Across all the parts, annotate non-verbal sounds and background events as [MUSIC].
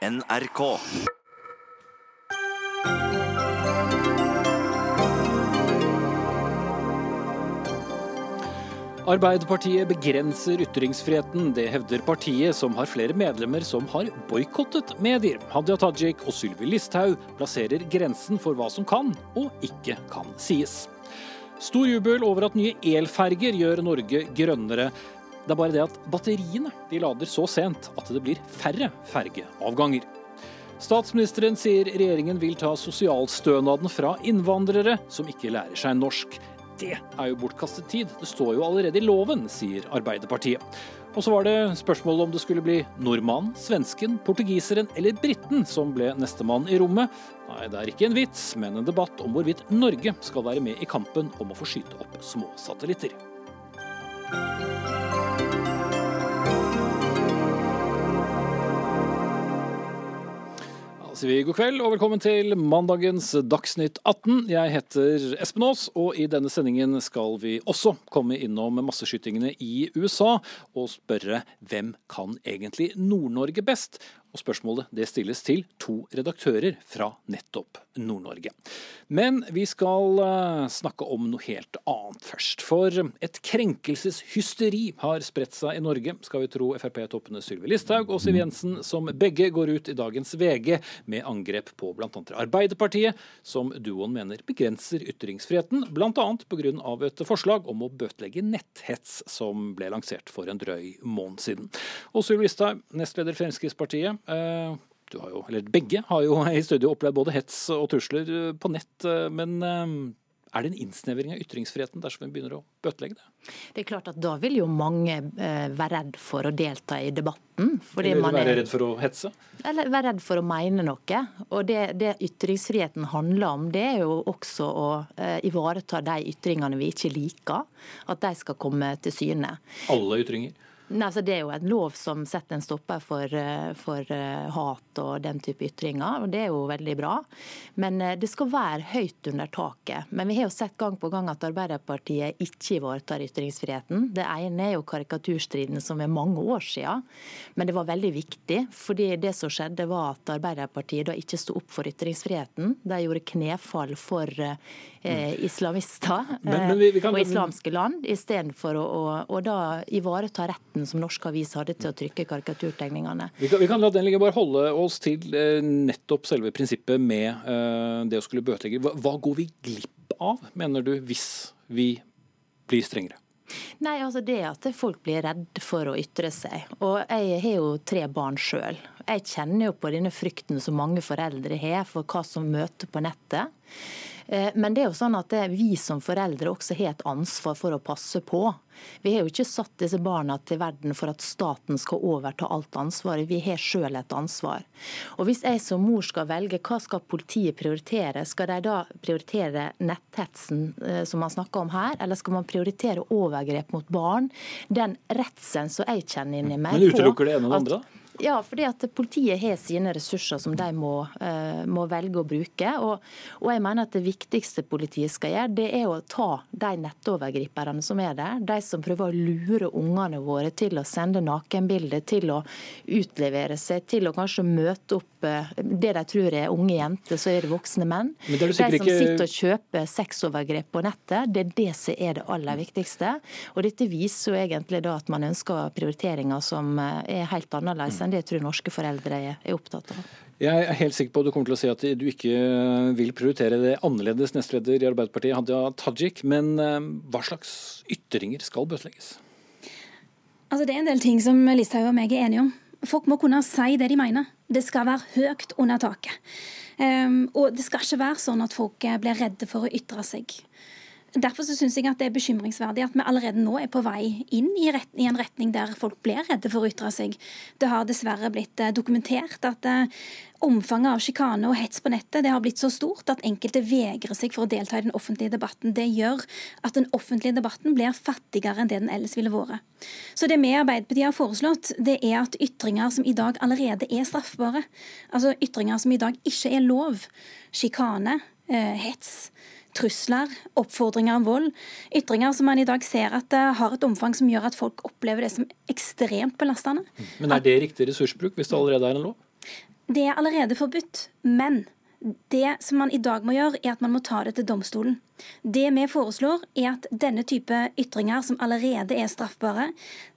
NRK. Arbeiderpartiet begrenser ytringsfriheten. Det hevder partiet, som har flere medlemmer som har boikottet medier. Hadia Tajik og Sylvi Listhaug plasserer grensen for hva som kan og ikke kan sies. Stor jubel over at nye elferger gjør Norge grønnere. Det er bare det at batteriene de lader så sent at det blir færre fergeavganger. Statsministeren sier regjeringen vil ta sosialstønaden fra innvandrere som ikke lærer seg norsk. Det er jo bortkastet tid, det står jo allerede i loven, sier Arbeiderpartiet. Og så var det spørsmålet om det skulle bli nordmannen, svensken, portugiseren eller briten som ble nestemann i rommet. Nei, det er ikke en vits, men en debatt om hvorvidt Norge skal være med i kampen om å få skyte opp små satellitter. Sier vi god kveld og velkommen til mandagens Dagsnytt 18. Jeg heter Espen Aas, og i denne sendingen skal vi også komme innom masseskytingene i USA og spørre hvem kan egentlig Nord-Norge best? Og spørsmålet det stilles til to redaktører fra nettopp Nord-Norge. Men vi skal eh, snakke om noe helt annet først. For et krenkelseshysteri har spredt seg i Norge, skal vi tro Frp-toppene Sylvi Listhaug og Siv Jensen, som begge går ut i dagens VG med angrep på bl.a. Arbeiderpartiet, som duoen mener begrenser ytringsfriheten, bl.a. pga. et forslag om å bøtelegge netthets som ble lansert for en drøy måned siden. Og Sylvi Listhaug, nestleder Fremskrittspartiet. Eh, du har jo, eller begge har jo i studio opplevd både hets og trusler eh, på nett. eh, Men er det en innsnevring av ytringsfriheten dersom vi begynner å bøtelegge det? Det er klart at Da vil jo mange være redd for å delta i debatten. fordi Eller man være redd for å hetse? Eller være redd for å mene noe. Og det, det ytringsfriheten handler om, det er jo også å ivareta de ytringene vi ikke liker. At de skal komme til syne. Alle ytringer? Nei, altså Det er jo en lov som setter en stopper for, eh, for eh, hat og den type ytringer, og det er jo veldig bra. Men eh, det skal være høyt under taket. Men vi har jo sett gang på gang at Arbeiderpartiet ikke ivaretar ytringsfriheten. Det ene er jo karikaturstriden som er mange år siden, men det var veldig viktig. fordi det som skjedde var at Arbeiderpartiet da ikke sto opp for ytringsfriheten. De gjorde knefall for eh, islamister Men- men vi- vi kan- og islamske land, istedenfor å, å, å da ivareta retten som norske aviser hadde til å trykke karikaturtegningene. Vi kan, vi kan la den ligge, bare holde oss til eh, nettopp selve prinsippet med eh, det å skulle bøtelegge. Hva, hva går vi glipp av, mener du, hvis vi blir strengere? Nei, altså det at folk blir redd for å ytre seg. Og jeg har jo tre barn sjøl. Jeg kjenner jo på denne frykten som mange foreldre har for hva som møter på nettet. Eh, Men det er jo sånn at vi som foreldre også har et ansvar for å passe på. Vi har jo ikke satt disse barna til verden for at staten skal overta alt ansvaret. Vi har sjøl et ansvar. Og Hvis jeg som mor skal velge hva skal politiet prioritere, skal de da prioritere netthetsen eh, som man snakker om her, eller skal man prioritere overgrep mot barn? Den redselen som jeg kjenner inni meg Men utelukker det ene og det andre, da? Ja, fordi at politiet har sine ressurser som de må, eh, må velge å bruke. Og, og jeg mener at det viktigste politiet skal gjøre, det er å ta de nettovergriperne som er der. De som prøver å lure ungene våre til å sende nakenbilder, til å utlevere seg, til å kanskje møte opp eh, det de tror er unge jenter, så er det voksne menn. Men det de som ikke- sitter og kjøper sexovergrep på nettet, det er det som er det aller viktigste. Og dette viser jo egentlig da at man ønsker prioriteringer som eh, er helt annerledes enn det jeg tror norske foreldre er er opptatt av. Jeg er helt sikker på at du kommer til å si at du ikke vil prioritere det annerledes, nestleder i Arbeiderpartiet Hadia Tajik. Men eh, hva slags ytringer skal bøtelegges? Altså, det er en del ting som Listhaug og meg er enige om. Folk må kunne si det de mener. Det skal være høyt under taket. Um, og det skal ikke være sånn at folk eh, blir redde for å ytre seg. Derfor så synes jeg at det er bekymringsverdig at vi allerede nå er på vei inn i, rett, i en retning der folk blir redde for å ytre seg. Det har dessverre blitt eh, dokumentert at eh, omfanget av sjikane og hets på nettet det har blitt så stort at enkelte vegrer seg for å delta i den offentlige debatten. Det gjør at den offentlige debatten blir fattigere enn det den ellers ville vært. Så det vi i Arbeiderpartiet har foreslått, det er at ytringer som i dag allerede er straffbare, altså ytringer som i dag ikke er lov, sjikane, eh, hets, trusler, oppfordringer om vold. Ytringer som man i dag ser at det har et omfang som gjør at folk opplever det som ekstremt belastende. Men er det riktig ressursbruk hvis det allerede er en lov? Det er allerede forbudt, men det som man i dag må gjøre, er at man må ta det til domstolen. Det vi foreslår, er at denne type ytringer, som allerede er straffbare,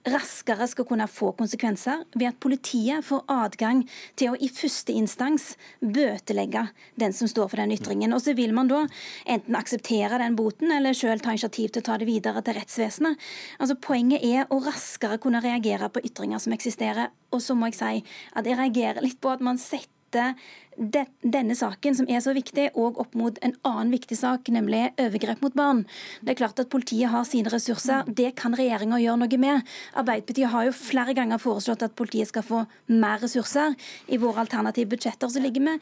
raskere skal kunne få konsekvenser ved at politiet får adgang til å i første instans bøtelegge den som står for den ytringen. Og så vil man da enten akseptere den boten eller sjøl ta initiativ til å ta det videre til rettsvesenet. Altså Poenget er å raskere kunne reagere på ytringer som eksisterer. Og så må jeg si at jeg reagerer litt på at man setter de, denne saken, som er så viktig, og opp mot en annen viktig sak, nemlig overgrep mot barn. Det er klart at Politiet har sine ressurser. Det kan regjeringa gjøre noe med. Arbeiderpartiet har jo flere ganger foreslått at politiet skal få mer ressurser. I våre alternative budsjetter så ligger vi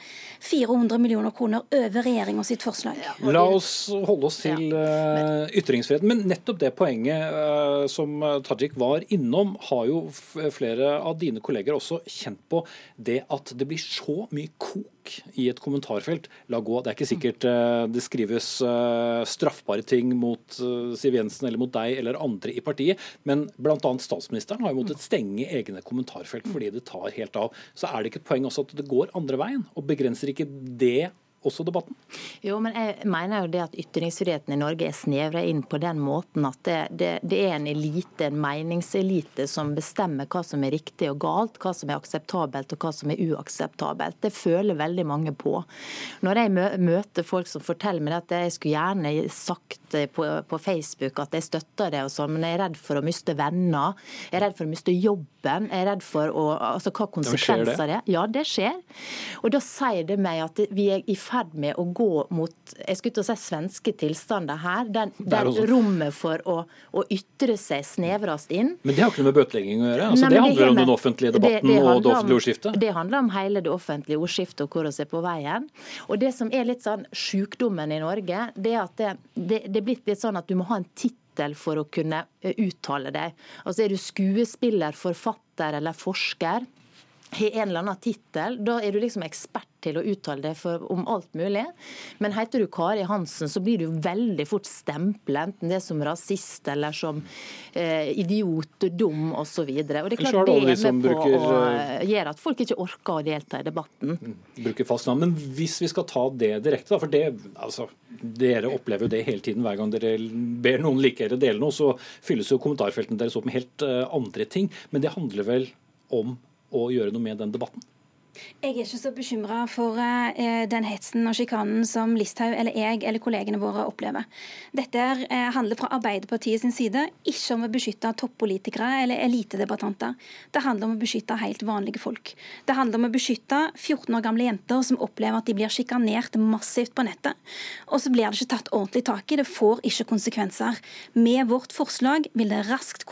400 millioner kroner over regjeringa sitt forslag. La oss holde oss til uh, ytringsfriheten. Men nettopp det poenget uh, som Tajik var innom, har jo flere av dine kolleger også kjent på. Det at det blir så mye kok i et kommentarfelt. La gå. Det er ikke sikkert uh, det skrives uh, straffbare ting mot uh, Siv Jensen eller mot deg eller andre i partiet, men bl.a. statsministeren har jo måttet stenge egne kommentarfelt fordi det tar helt av. Så er det ikke et poeng også at det går andre veien? Og begrenser ikke det også debatten? Jo, men jeg mener jo det at ytringsfriheten i Norge er snevra inn på den måten at det, det, det, er en elite, en meningselite, som bestemmer hva som er riktig og galt, hva som er akseptabelt og hva som er uakseptabelt. Det føler veldig mange på. Når jeg møter folk som forteller meg at jeg skulle gjerne sagt på, på Facebook at jeg støtter det, og sånn, men jeg er redd for å miste venner, jeg er redd for å miste jobben, jeg er redd for å, altså, hva konsekvenser det er. Ja, det skjer. Og da sier det meg at vi er i ferd med å gå mot jeg skulle til å si svenske tilstander her, der, der rommet for å, å, ytre seg snevres inn. Men det har ikke noe med bøtelegging å gjøre? Altså, Nei, det handler det om den offentlige debatten det, det og det offentlige ordskiftet? Det handler om hele det offentlige ordskiftet og hvor vi er på veien. Og det som er litt sånn sjukdommen i Norge, det er at det, det, det er blitt litt sånn at du må ha en tittel for å kunne eh, uttale deg. Altså Er du skuespiller, forfatter eller forsker, har en eller annen tittel, da er du liksom ekspert til å uttale deg for, om alt mulig. Men heter du Kari Hansen, så blir du veldig fort stempla, enten det er som rasist eller som eh, idiot, dum osv. Og, så og det er klart det er med på bruker, å eh, gjøre at folk ikke orker å delta i debatten. Mm, bruker fast navn. Men hvis vi skal ta det direkte, for det, altså, dere opplever jo det hele tiden. Hver gang dere ber noen like dere dele noe, så fylles jo kommentarfeltene deres opp med helt uh, andre ting. Men det handler vel om å gjøre noe med den debatten? Jeg er ikke så bekymra for eh, den hetsen og sjikanen som Listhaug eller jeg eller kollegene våre opplever. Dette eh, handler fra Arbeiderpartiet sin side ikke om å beskytte toppolitikere eller elitedebattanter. Det handler om å beskytte helt vanlige folk. Det handler om å beskytte 14 år gamle jenter som opplever at de blir sjikanert massivt på nettet. Og så blir det ikke tatt ordentlig tak i. Det får ikke konsekvenser. Med vårt forslag vil det raskt,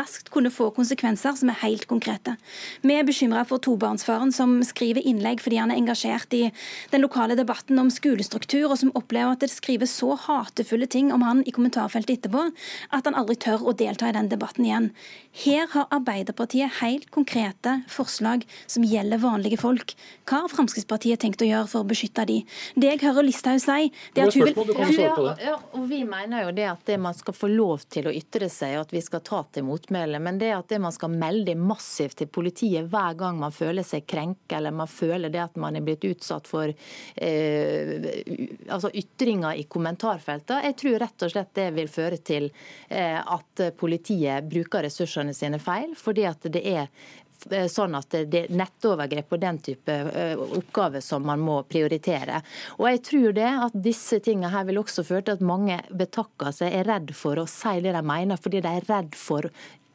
raskt kunne få konsekvenser som er helt konkrete. Vi er bekymra for tobarn tobarnsfaren som skriver innlegg fordi han er engasjert i den lokale debatten om skolestruktur, og som opplever at det skrives så hatefulle ting om han i kommentarfeltet etterpå at han aldri tør å delta i den debatten igjen. Her har Arbeiderpartiet helt konkrete forslag som gjelder vanlige folk. Hva har Fremskrittspartiet tenkt å gjøre for å beskytte de? Det jeg hører Listhaug si, det er at hun vil ja, ja, og Vi mener jo det at det man skal få lov til å ytre seg, og at vi skal ta til motmæle. Men det at det man skal melde massivt til politiet hver gang man føler føler seg krenket eller man føler det at man er blitt utsatt for eh, altså ytringer i kommentarfeltet. Jeg tror rett og slett det vil føre til eh, at politiet bruker ressursene sine feil, fordi at det er eh, sånn at det er nettovergrep og den type eh, oppgaver som man må prioritere. Og jeg tror det at disse tingene her vil også føre til at mange betakker seg, er redd for å si det de mener, fordi de er redd for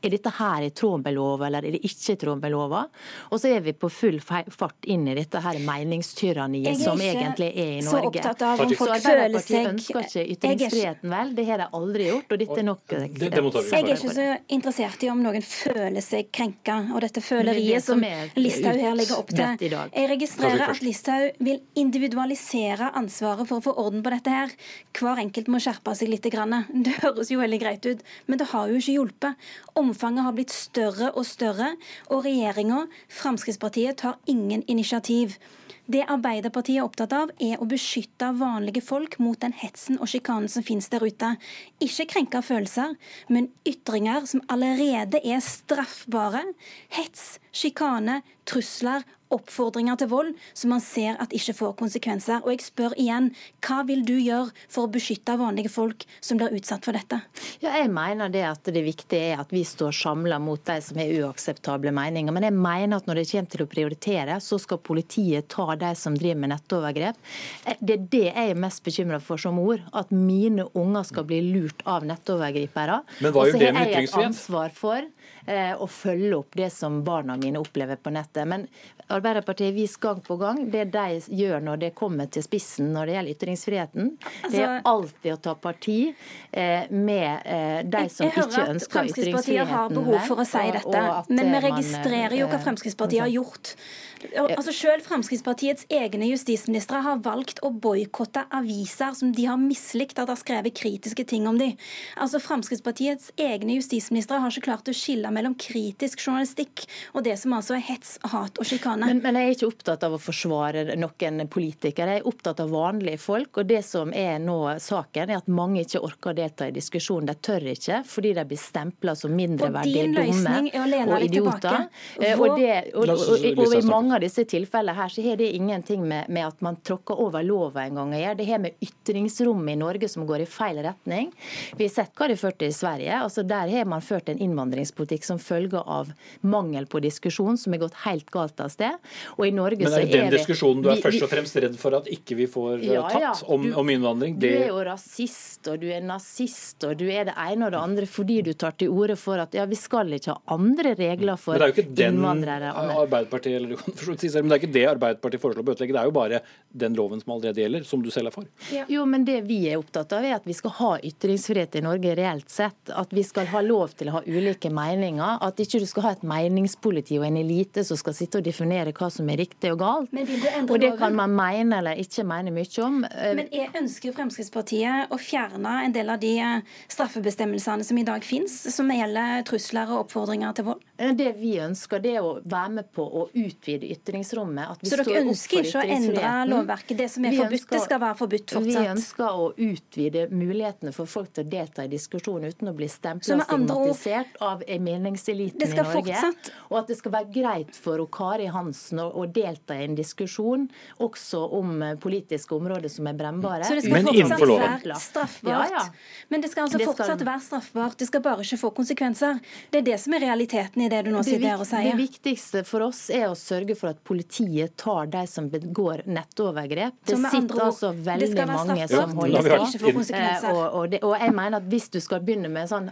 er dette her i tråd med lova, eller er det ikke i tråd med lova? Og så er vi på full fart inn i dette her meningstyranniet som egentlig er i Norge. Så opptatt av om folk føler seg ønsker ikke ytringsfriheten vel, det har de aldri gjort, og dette er nok det, det Jeg er ikke så interessert i om noen føler seg krenka, og dette føleriet som, som Listhaug her legger opp til. Jeg registrerer at Listhaug vil individualisere ansvaret for å få orden på dette her. Hver enkelt må skjerpe seg litt. Det høres jo veldig greit ut, men det har jo ikke hjulpet. Omfanget har blitt større og større, og regjeringa, Fremskrittspartiet, tar ingen initiativ. Det Arbeiderpartiet er opptatt av, er å beskytte vanlige folk mot den hetsen og sjikanen som finnes der ute. Ikke krenke følelser, men ytringer som allerede er straffbare. Hets, sjikane, trusler, oppfordringer til vold som man ser at ikke får konsekvenser. Og jeg spør igjen, hva vil du gjøre for å beskytte vanlige folk som blir utsatt for dette? Ja, jeg mener det at det viktige er at vi står samla mot de som har uakseptable meninger. Men jeg mener at når det kommer til å prioritere, så skal politiet ta de som driver med nettovergrep. Det er det jeg er mest bekymra for som mor. At mine unger skal bli lurt av nettovergripere. Men hva gjør det med ytringsfrihet? Og eh, følge opp det som barna mine opplever på nettet. Men Arbeiderpartiet har vist gang på gang det de gjør når det kommer til spissen når det gjelder ytringsfriheten. Altså, det er alltid å ta parti eh, med eh, de som ikke ønsker ytringsfriheten. Jeg hører at Fremskrittspartiet har behov for å si dette, men vi registrerer jo hva Fremskrittspartiet har gjort. Altså Selv Fremskrittspartiets egne justisministre har valgt å boikotte aviser som de har mislikt at har skrevet kritiske ting om dem. Altså Fremskrittspartiets egne justisministre har ikke klart å skille mellom kritisk journalistikk og det som altså er hets, hat og sjikane men, men, jeg er ikke opptatt av å forsvare noen politikere. Jeg er opptatt av vanlige folk. Og det som er nå saken, er at mange ikke orker å delta i diskusjonen. De tør ikke, fordi de blir stempla som mindreverdige, dumme og idioter. Eh, og, det, og, og, og, i mange av disse tilfellene her så har det ingenting med, med at man tråkker over lova en gang å gjøre. Det har med ytringsrommet i Norge som går i feil retning. Vi har sett hva det førte i Sverige. Altså Der har man ført en innvandringspolitikk som følge av mangel på diskusjon, som har gått helt galt av sted. Og i Norge Men er det den diskusjonen du er vi, først og fremst redd for at ikke vi får ja, tatt ja, om, om, innvandring? Det... Du er jo rasist, og du er nazist, og du er det ene og det andre fordi du tar til orde for at ja, vi skal ikke ha andre regler for innvandrere. Men det er jo ikke den Arbeiderpartiet eller, men det er ikke det Arbeiderpartiet foreslår å bøtelegge, det er jo bare den loven som allerede gjelder, som du selv er for. Ja. Jo, men det vi er opptatt av, er at vi skal ha ytringsfrihet i Norge reelt sett. At vi skal ha lov til å ha ulike meninger. At ikke du skal ha et meningspoliti og en elite som skal sitte og definere hva som er riktig og galt. Og det kan man mene eller ikke mene mye om. Men jeg ønsker Fremskrittspartiet å fjerne en del av de eh, straffebestemmelsene som i dag finnes, som gjelder trusler og oppfordringer til vold? Eh, det vi ønsker, det er å være med på å utvide ytringsrommet. Så dere ønsker ikke å endre lovverket? Det som er forbudt, det skal være forbudt fortsatt? Vi ønsker å utvide mulighetene for folk til å delta i diskusjon uten å bli stempla og stigmatisert av meningseliten i Norge. Fortsatt... Og at det skal være greit for Kari Hansen å, delta i en diskusjon også om eh, politiske områder som er brennbare. Så det skal fortsatt være straffbart? Ja, ja. Men det skal altså det fortsatt skal... være straffbart, det skal bare ikke få konsekvenser? Det er det som er realiteten i det du nå sitter her og sier? Det viktigste for oss er å sørge for at politiet tar de som begår nettovergrep. Det sitter altså veldig mange som holder på. Eh, og, og, det, og jeg mener at hvis du skal begynne med sånn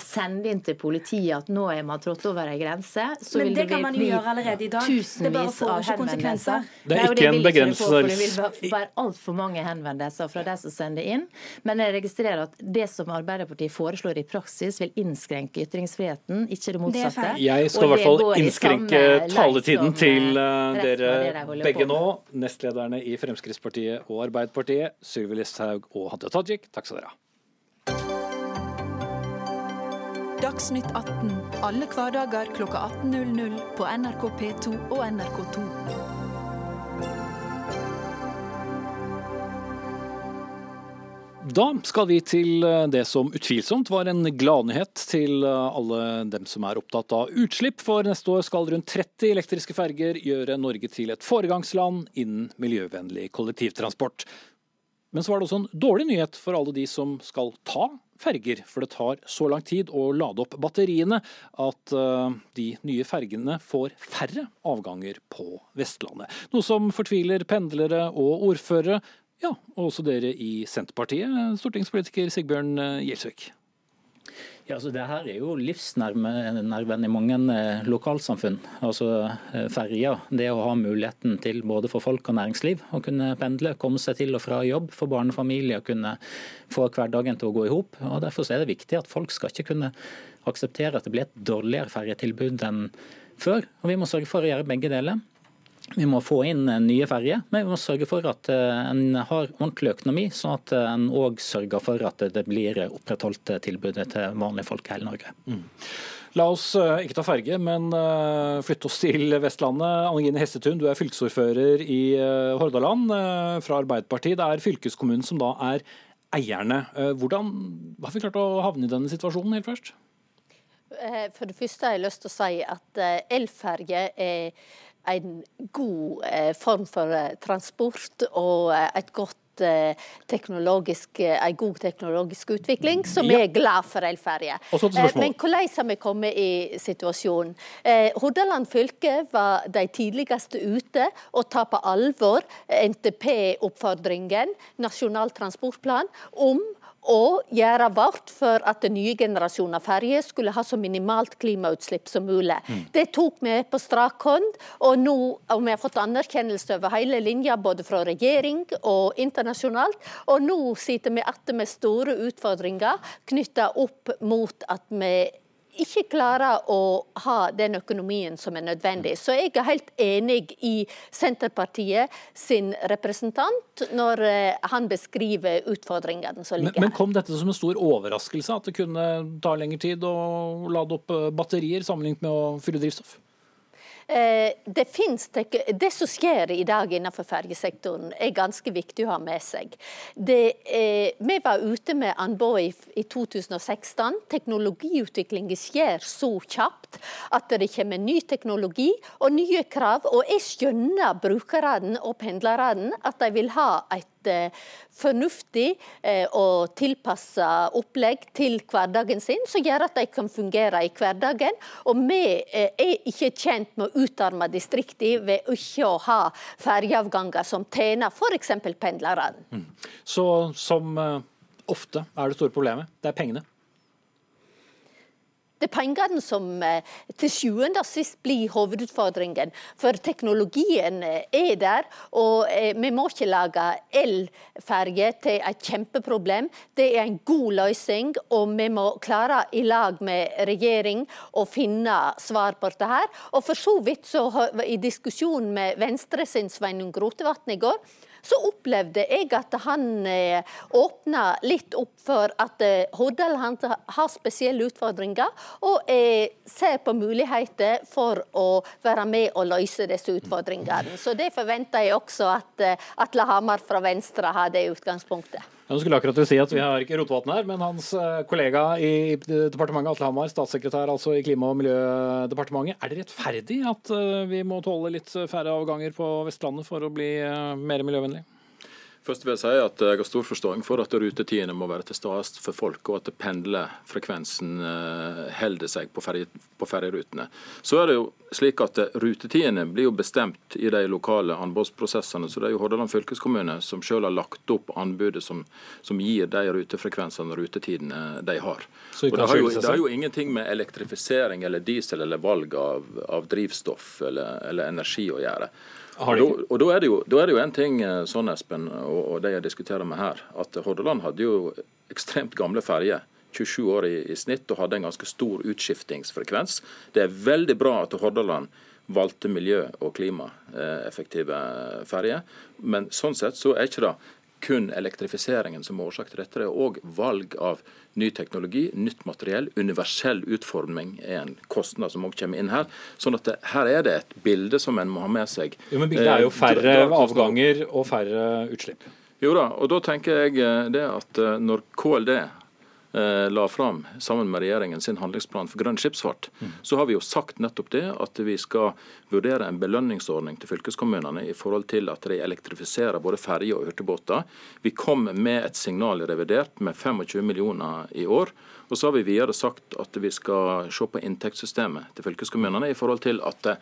sende inn til politiet at nå er man trådt over ei grense, så Men vil det, det bli, bli allerede i dag. tusenvis av henvendelser. Det er ikke en begrenselse. Det vil være altfor mange henvendelser fra de som sender inn. Men jeg registrerer at det som Arbeiderpartiet foreslår i praksis, vil innskrenke ytringsfriheten, ikke det motsatte. Det jeg skal i hvert fall innskrenke taletiden til uh, dere begge nå. Nestlederne i Fremskrittspartiet og Arbeiderpartiet, Sylvi Listhaug og Hadia Tajik. Takk skal dere ha. Dagsnytt 18 alle hverdager kl 18.00 på NRK P2 og NRK2. Da skal vi til eh, det som utvilsomt var en gladnyhet til eh, alle dem som er opptatt av utslipp. For neste år skal rundt 30 elektriske ferger gjøre Norge til et foregangsland innen miljøvennlig kollektivtransport. Men så var det også en dårlig nyhet for alle de som skal ta ferger, for det tar så lang tid å lade opp batteriene at uh, de nye fergene får færre avganger på Vestlandet. Noe som fortviler pendlere og ordførere, ja, og også dere i Senterpartiet, stortingspolitiker Sigbjørn eh, Gjelsvik. Ja, altså det her er jo livsnerven i mange eh, lokalsamfunn. Altså eh, Ferja, det å ha muligheten til både for folk og næringsliv å kunne pendle, komme seg til og fra jobb, for barnefamilier kunne få hverdagen til å gå i hop. Derfor er det viktig at folk skal ikke kunne akseptere at det blir et dårligere ferjetilbud enn før. Og Vi må sørge for å gjøre begge deler. Vi må få inn nye ferjer, men vi må sørge for at eh, en har ordentlig økonomi, sånn at eh, en òg sørger for at det blir opprettholdt tilbudet til vanlige folk i hele Norge. Mm. La oss eh, ikke ta ferge, men flytte oss til Vestlandet. Anne Hestetun, du er fylkesordfører i Hordaland fra Arbeiderpartiet. Det er fylkeskommunen som da er eierne. Hvordan har vi klart å havne i denne situasjonen helt først? For det første har jeg lyst til å si at elferge er en god form for transport og et godt teknologisk, en god teknologisk utvikling, som ja. er glad for elferje. Men hvordan har vi kommet i situasjonen? Hordaland fylke var de tidligste ute å ta på alvor NTP-oppfordringen, Nasjonal transportplan, om og gjøre vårt for at nye generasjoner ferjer skulle ha så minimalt klimautslipp som mulig. Mm. Det tok vi på strak hånd, og nå og vi har fått anerkjennelse over hele linja, både fra regjering og internasjonalt. Og nå sitter vi igjen med store utfordringer knytta opp mot at vi ikke klarer å ha den økonomien som er nødvendig. Så jeg er helt enig i Senterpartiet sin representant når eh, han beskriver utfordringene som ligger her. Men Kom dette som en stor overraskelse, at det kunne ta lengre tid å lade opp eh, batterier sammenlignet med å fylle drivstoff? Eh, det, finnes, det som skjer i dag innenfor fergesektoren, er ganske viktig å ha med seg. Det, eh, vi var ute med anbud i, i 2016. Teknologiutviklingen skjer så kjapt at det kommer ny teknologi og nye krav. Og jeg skjønner brukerne og pendlerne at de vil ha et Eh, fornuftig eh, og tilpassa opplegg til hverdagen sin, som gjør at de kan fungere i hverdagen. Og vi eh, er ikke tjent med å utarme distriktene ved ikke å ha ferjeavganger som tjener f.eks. pendlerne. Mm. Så som ofte er det store problemet, det er pengene? Det er pengene som eh, til sjuende og sist blir hovedutfordringen. For teknologien eh, er der, og eh, vi må ikke lage elferge til et kjempeproblem. Det er en god løsning, og vi må klare i lag med regjering å finne svar på dette her. Og for så vidt så i diskusjonen med Venstre sin Sveinung Rotevatn i går, så opplevde jeg at han eh, åpna litt opp for at eh, Hordaland har spesielle utfordringer, og eh, ser på muligheter for å være med og løse disse utfordringene. Så det forventer jeg også at Atle Hamar fra Venstre har det utgangspunktet. Jeg skulle akkurat si at Vi har ikke Rotevatn her, men hans kollega i departementet, Atle Hamar, statssekretær altså i Klima- og miljødepartementet. Er det rettferdig at vi må tåle litt færre avganger på Vestlandet for å bli mer miljøvennlig? Først vil jeg si at jeg har stor forståelse for at rutetidene må være til stede for folk, og at pendlerfrekvensen eh, holder seg på ferjerutene. Så er det jo slik at Rutetidene blir jo bestemt i de lokale anbudsprosessene. så Det er jo Hordaland fylkeskommune som selv har lagt opp anbudet som, som gir de rutefrekvensene og rutetidene de har. Og det, har jo, det har jo ingenting med elektrifisering eller diesel eller valg av, av drivstoff eller, eller energi å gjøre. Og da, og da, er jo, da er det jo en ting eh, sånn, Espen, og, og det jeg diskuterer med her, at Hordaland hadde jo ekstremt gamle ferjer. 27 år i, i, snitt og hadde en ganske stor utskiftingsfrekvens. Det er veldig bra at Hordaland valgte miljø- og klimaeffektive ferjer, men sånn sett så er ikke det kun elektrifiseringen som er årsak til dette. Det er òg valg av ny teknologi, nytt materiell. Universell utforming er en kostnad som òg kommer inn her. Sånn at det, her er det et bilde som en må ha med seg. Jo, Men bildet er jo eh, færre avganger og færre utslipp. Jo da, og da tenker jeg eh, det at eh, når KLD la fram sammen med regjeringen sin handlingsplan for grønn skipsfart, så har vi jo sagt nettopp det at vi skal vurdere en belønningsordning til fylkeskommunene i forhold til at de elektrifiserer både ferjer og hurtigbåter. Vi kom med et signal i revidert med 25 millioner i år. Og så har vi videre sagt at vi skal se på inntektssystemet til fylkeskommunene i forhold til at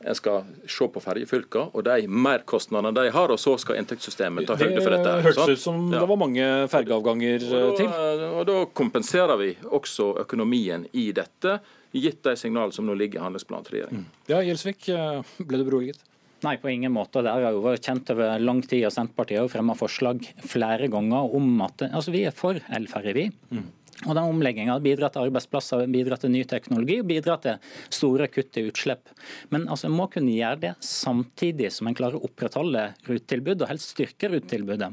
en skal se på ferjefylkene og de merkostnadene de har, og så skal inntektssystemet ta høyde for dette. Det hørtes ut som ja. det var mange fergeavganger til. Og da kompenserer vi også økonomien i dette, gitt de signalene som nå ligger i handlingsplanen til regjeringen. Mm. Ja, Gjelsvik, eh, ble du beroliget? Nei, på ingen måte. Det har jo vært kjent over lang tid, og Senterpartiet har jo fremma forslag flere ganger om at altså vi er for elferje, vi. Mm. Og den Omlegginga bidrar til arbeidsplasser, bidrar til ny teknologi og bidrar til store kutt i utslipp. Men altså, en må kunne gjøre det samtidig som en klarer å opprettholde rutetilbudet, og helst styrke rutetilbudet.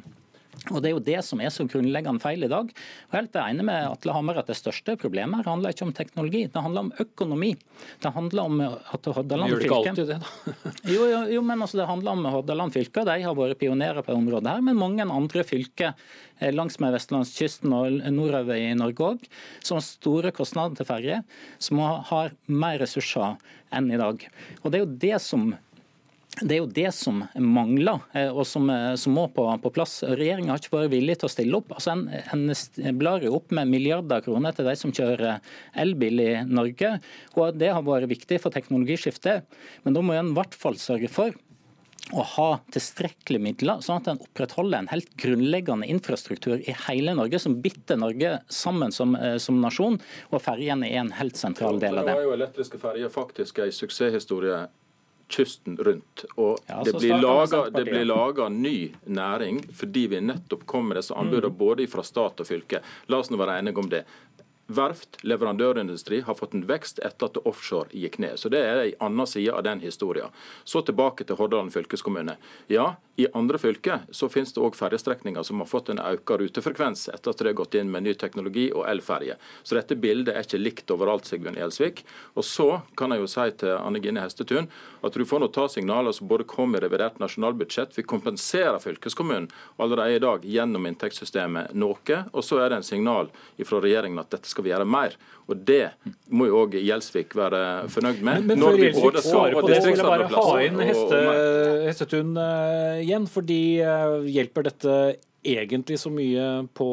Og Det er jo det som er så grunnleggende feil i dag. Og helt enig med Atle Hammer at Det største problemet her handler ikke om teknologi, det handler om økonomi. Det handler om at Hordaland Gjør det ikke alltid det, da? [LAUGHS] jo, jo, jo, men altså det handler om Hordaland fylke. De har vært pionerer på området her, men mange andre fylker langsmed langs med vestlandskysten og nordover i Norge òg, som har store kostnader til ferje, som har mer ressurser enn i dag. Og Det er jo det som det er jo det som mangler, eh, og som, eh, som må på, på plass. Regjeringa har ikke vært villig til å stille opp. Altså en, en blar jo opp med milliarder kroner til de som kjører elbil i Norge. og Det har vært viktig for teknologiskiftet. Men da må en i hvert fall sørge for å ha tilstrekkelig midler, sånn at en opprettholder en helt grunnleggende infrastruktur i hele Norge, som bitter Norge sammen som, eh, som nasjon. Og ferjene er en helt sentral del av det. Det var jo elektriske ferjer faktisk en suksesshistorie kysten rundt. Og Ja, det, blir laget, det blir laga ny næring fordi vi nettopp kom med disse anbudene Mm. både fra stat og fylke. La oss nå være enige om det. Verft, leverandørindustri, har fått en vekst etter at offshore gikk ned. Så Det er en annen side av den historien. Så tilbake til Hordaland fylkeskommune. Ja, i andre fylker så finnes det òg ferjestrekninger som har fått en økt rutefrekvens etter at det har gått inn med ny teknologi og elferje. Så dette bildet er ikke likt overalt, Sigbjørn Gjelsvik. Og så kan jeg jo si til Anne Gine Hestetun at du får nå ta signaler som både kommer i revidert nasjonalbudsjett. Vi kompenserer fylkeskommunen allerede i dag gjennom inntektssystemet noe. Og så er det en signal fra regjeringen at dette skal vi gjøre mer. Og det må jo òg Gjelsvik være fornøyd med. Men, men når før vi Gjelsvik både svarer på det, så vil jeg bare ha inn heste, og. Hestetun uh, igjen. Fordi uh, hjelper dette egentlig så mye på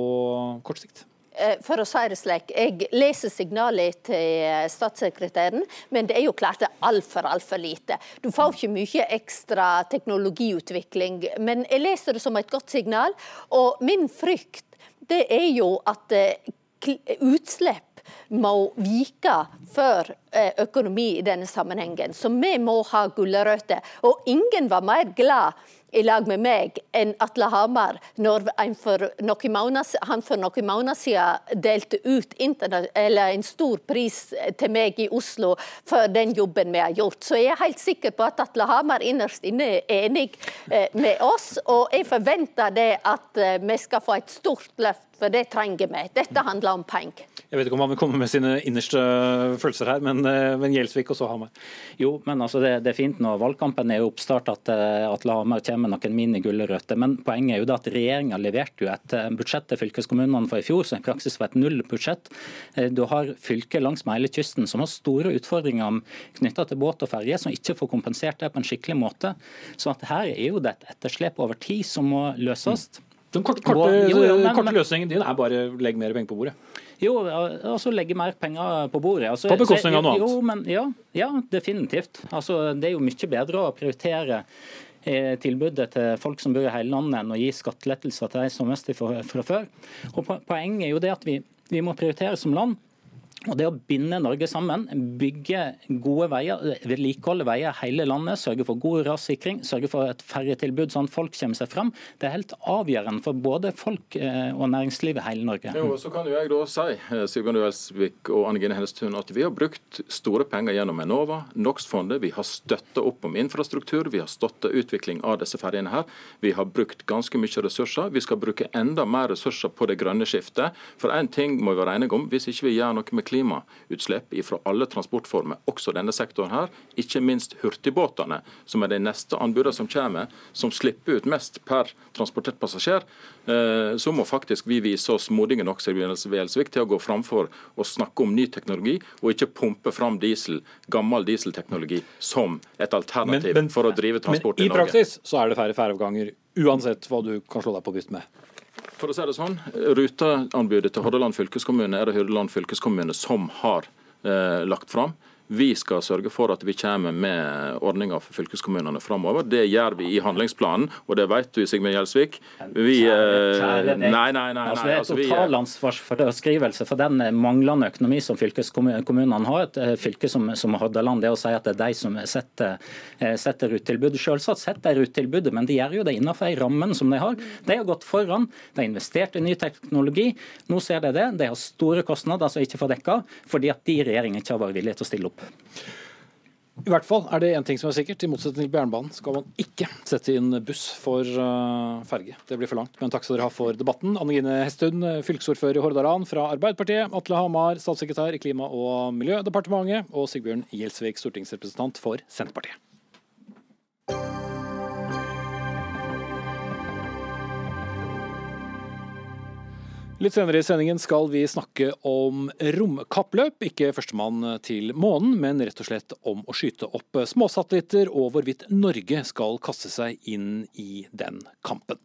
kort sikt? Eh, For å si det slik, jeg leser signalet til statssekretæren, men det er jo klart det er altfor, altfor lite. Du får ikke mye ekstra teknologiutvikling, men jeg leser det som et godt signal. Og min frykt, det er jo at eh, må vike for eh, økonomi i denne sammenhengen. Så vi må ha gulrøtter. Og ingen var mer glad i lag med meg enn Atle Hamar når han for noen måneder siden delte ut en stor pris til meg i Oslo for den jobben vi har gjort. Så jeg er helt sikker på at Atle Hamar innerst inne er enig eh, med oss, og jeg forventer det at eh, vi skal få et stort løft, for det trenger vi. Dette handler om penger. Jeg vet ikke om han vil komme med sine innerste følelser her, men, eh, men Gjelsvik og så Hamar. Jo, men altså det, det er fint når valgkampen er oppstart at eh, Atle Hamar kommer med noen mini-gulrøtter. Men poenget er jo at regjeringa leverte jo et budsjett til fylkeskommunene for i fjor som i praksis var et nullbudsjett. Eh, Du har fylker langs med hele kysten som har store utfordringer knytta til båt og ferje, som ikke får kompensert det på en skikkelig måte. Så at her er jo det et etterslep over tid som må løses. Den korte, korte, korte løsningen din er bare legg mer penger på bordet. Jo, altså legge mer penger på bordet. Altså, På bekostning av noe annet. Jo, men, ja, ja, definitivt. Altså, det er jo mye bedre å prioritere eh, tilbudet til folk som bor i hele landet, enn å gi skattelettelser til de som mest fra, fra før. Og Poenget er jo det at vi, vi må prioritere som land. Og det å binde Norge sammen, bygge gode veier, vedlikeholde veier hele landet, sørge for god rassikring, sørge for et ferjetilbud sånn at folk kommer seg fram, det er helt avgjørende for både folk eh, og næringsliv i hele Norge. Jo, så kan jo jeg da si eh, Sigbjørn Gjelsvik og Anne Gine Hennestun, at vi har brukt store penger gjennom Enova, NOx-fondet. Vi har støtta opp om infrastruktur, vi har støtta utvikling av disse ferjene her. Vi har brukt ganske mye ressurser. Vi skal bruke enda mer ressurser på det grønne skiftet. For én ting må vi være enige om, hvis ikke vi gjør noe med klimautslipp fra alle transportformer, også denne sektoren her, ikke minst hurtigbåtene, som er de neste anbudene som kommer, som slipper ut mest per transportert passasjer, eh, så må faktisk vi vise oss modige nok til å gå framfor og snakke om ny teknologi, og ikke pumpe fram diesel, gammel dieselteknologi som et alternativ for å drive transport men i i Norge. praksis så er det færre færøyavganger, uansett hva du kan slå deg på bytt med. For å si det sånn, Ruteanbudet til Hordaland fylkeskommune er det Hordaland fylkeskommune som har eh, lagt fram. Vi skal sørge for at vi kommer med ordninger for fylkeskommunene framover. Det gjør vi i handlingsplanen, og det vet du, Sigmund Gjelsvik. Vi, eh, Kjære nei, nei, nei, nei. Altså, det er altså, eh, for den eh, manglende økonomi som fylkeskommunene har. Et eh, fylke som, som Hordaland, det å si at det er de som setter, eh, setter rutetilbudet. Selvsagt setter de rutetilbudet, men de gjør jo det innenfor de rammene som de har. De har gått foran, de har investert i ny teknologi. Nå ser de det. De har store kostnader som ikke får dekka, fordi at de i regjeringen ikke har vært villige til å stille opp. I hvert fall er det én ting som er sikkert. I motsetning til jernbanen skal man ikke sette inn buss for uh, ferge. Det blir for langt. Men takk skal dere ha for debatten. Anne Gine Hestun, fylkesordfører i Hordaland fra Arbeiderpartiet. Atle Hamar, statssekretær i Klima- og miljødepartementet. Og Sigbjørn Gjelsvik, stortingsrepresentant for Senterpartiet. Litt senere i sendingen skal vi snakke om romkappløp. Ikke førstemann til månen, men rett og slett om å skyte opp småsatellitter og hvorvidt Norge skal kaste seg inn i den kampen.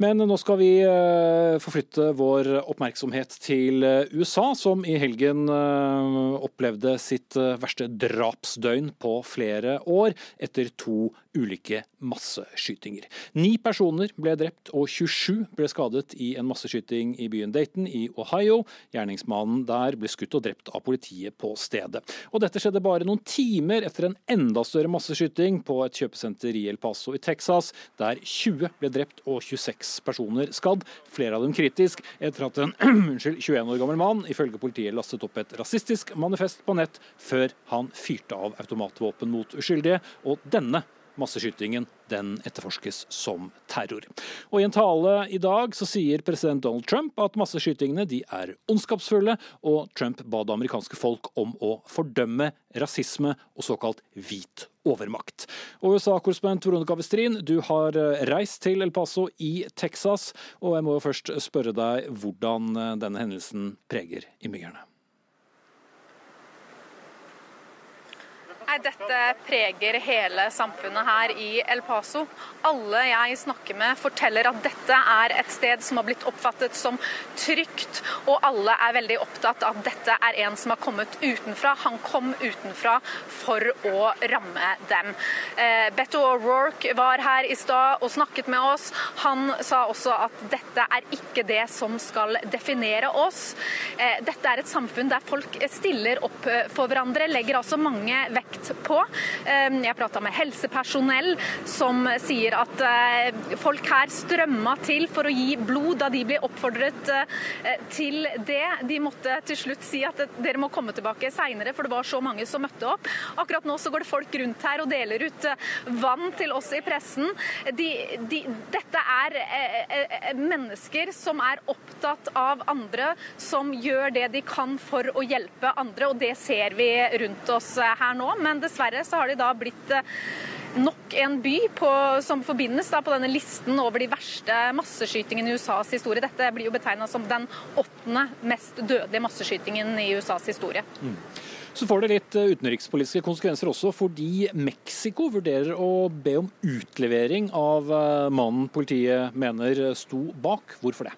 Men nå skal vi eh, forflytte vår oppmerksomhet til USA, som i helgen eh, opplevde sitt eh, verste drapsdøgn på flere år, etter to ulike masseskytinger. Ni personer ble drept og 27 ble skadet i en masseskyting i byen Dayton i Ohio. Gjerningsmannen der ble skutt og drept av politiet på stedet. Og Dette skjedde bare noen timer etter en enda større masseskyting på et kjøpesenter i El Paso i Texas, der 20 ble drept og 26 personer skadd, flere av dem kritisk, etter at en [CLEARS THROAT] 21 år gammel mann ifølge politiet lastet opp et rasistisk manifest på nett før han fyrte av automatvåpen mot uskyldige. og denne masseskytingen den etterforskes som terror. Og I en tale i dag så sier president Donald Trump at masseskytingene de er ondskapsfulle, og Trump ba det amerikanske folk om å fordømme rasisme og såkalt hvit overmakt. Og USA-korrespondent Veronica Westrin, du har eh, reist til El Paso i Texas, og jeg må jo først spørre deg hvordan eh, denne hendelsen preger innbyggerne. Nei, Dette preger hele samfunnet her i El Paso. Alle jeg snakker med forteller at dette er et sted som har blitt oppfattet som trygt, og alle er veldig opptatt av at dette er en som har kommet utenfra. Han kom utenfra for å ramme dem. Eh, Beto O'Rourke var her i stad og snakket med oss. Han sa også at dette er ikke det som skal definere oss. Eh, dette er et samfunn der folk stiller opp for hverandre, legger altså mange vekt på. Ehm, jeg prata med helsepersonell som sier at eh, folk her strømma til for å gi blod da de ble oppfordret eh, til det. De måtte til slutt si at dere må komme tilbake seinere, for det var så mange som møtte opp. Akkurat nå så går det folk rundt her og deler ut eh, vann til oss i pressen. De, de, dette er mennesker som er opptatt av andre, som gjør det de kan for å hjelpe andre, og det ser vi rundt oss her nå. Men men dessverre så har de da blitt eh, nok en by på, som forbindes da, på denne listen over de verste masseskytingene i USAs historie. Dette blir jo betegna som den åttende mest dødelige masseskytingen i USAs historie. Mm. Så får det litt eh, utenrikspolitiske konsekvenser også, fordi Mexico vurderer å be om utlevering av eh, mannen politiet mener sto bak. Hvorfor det?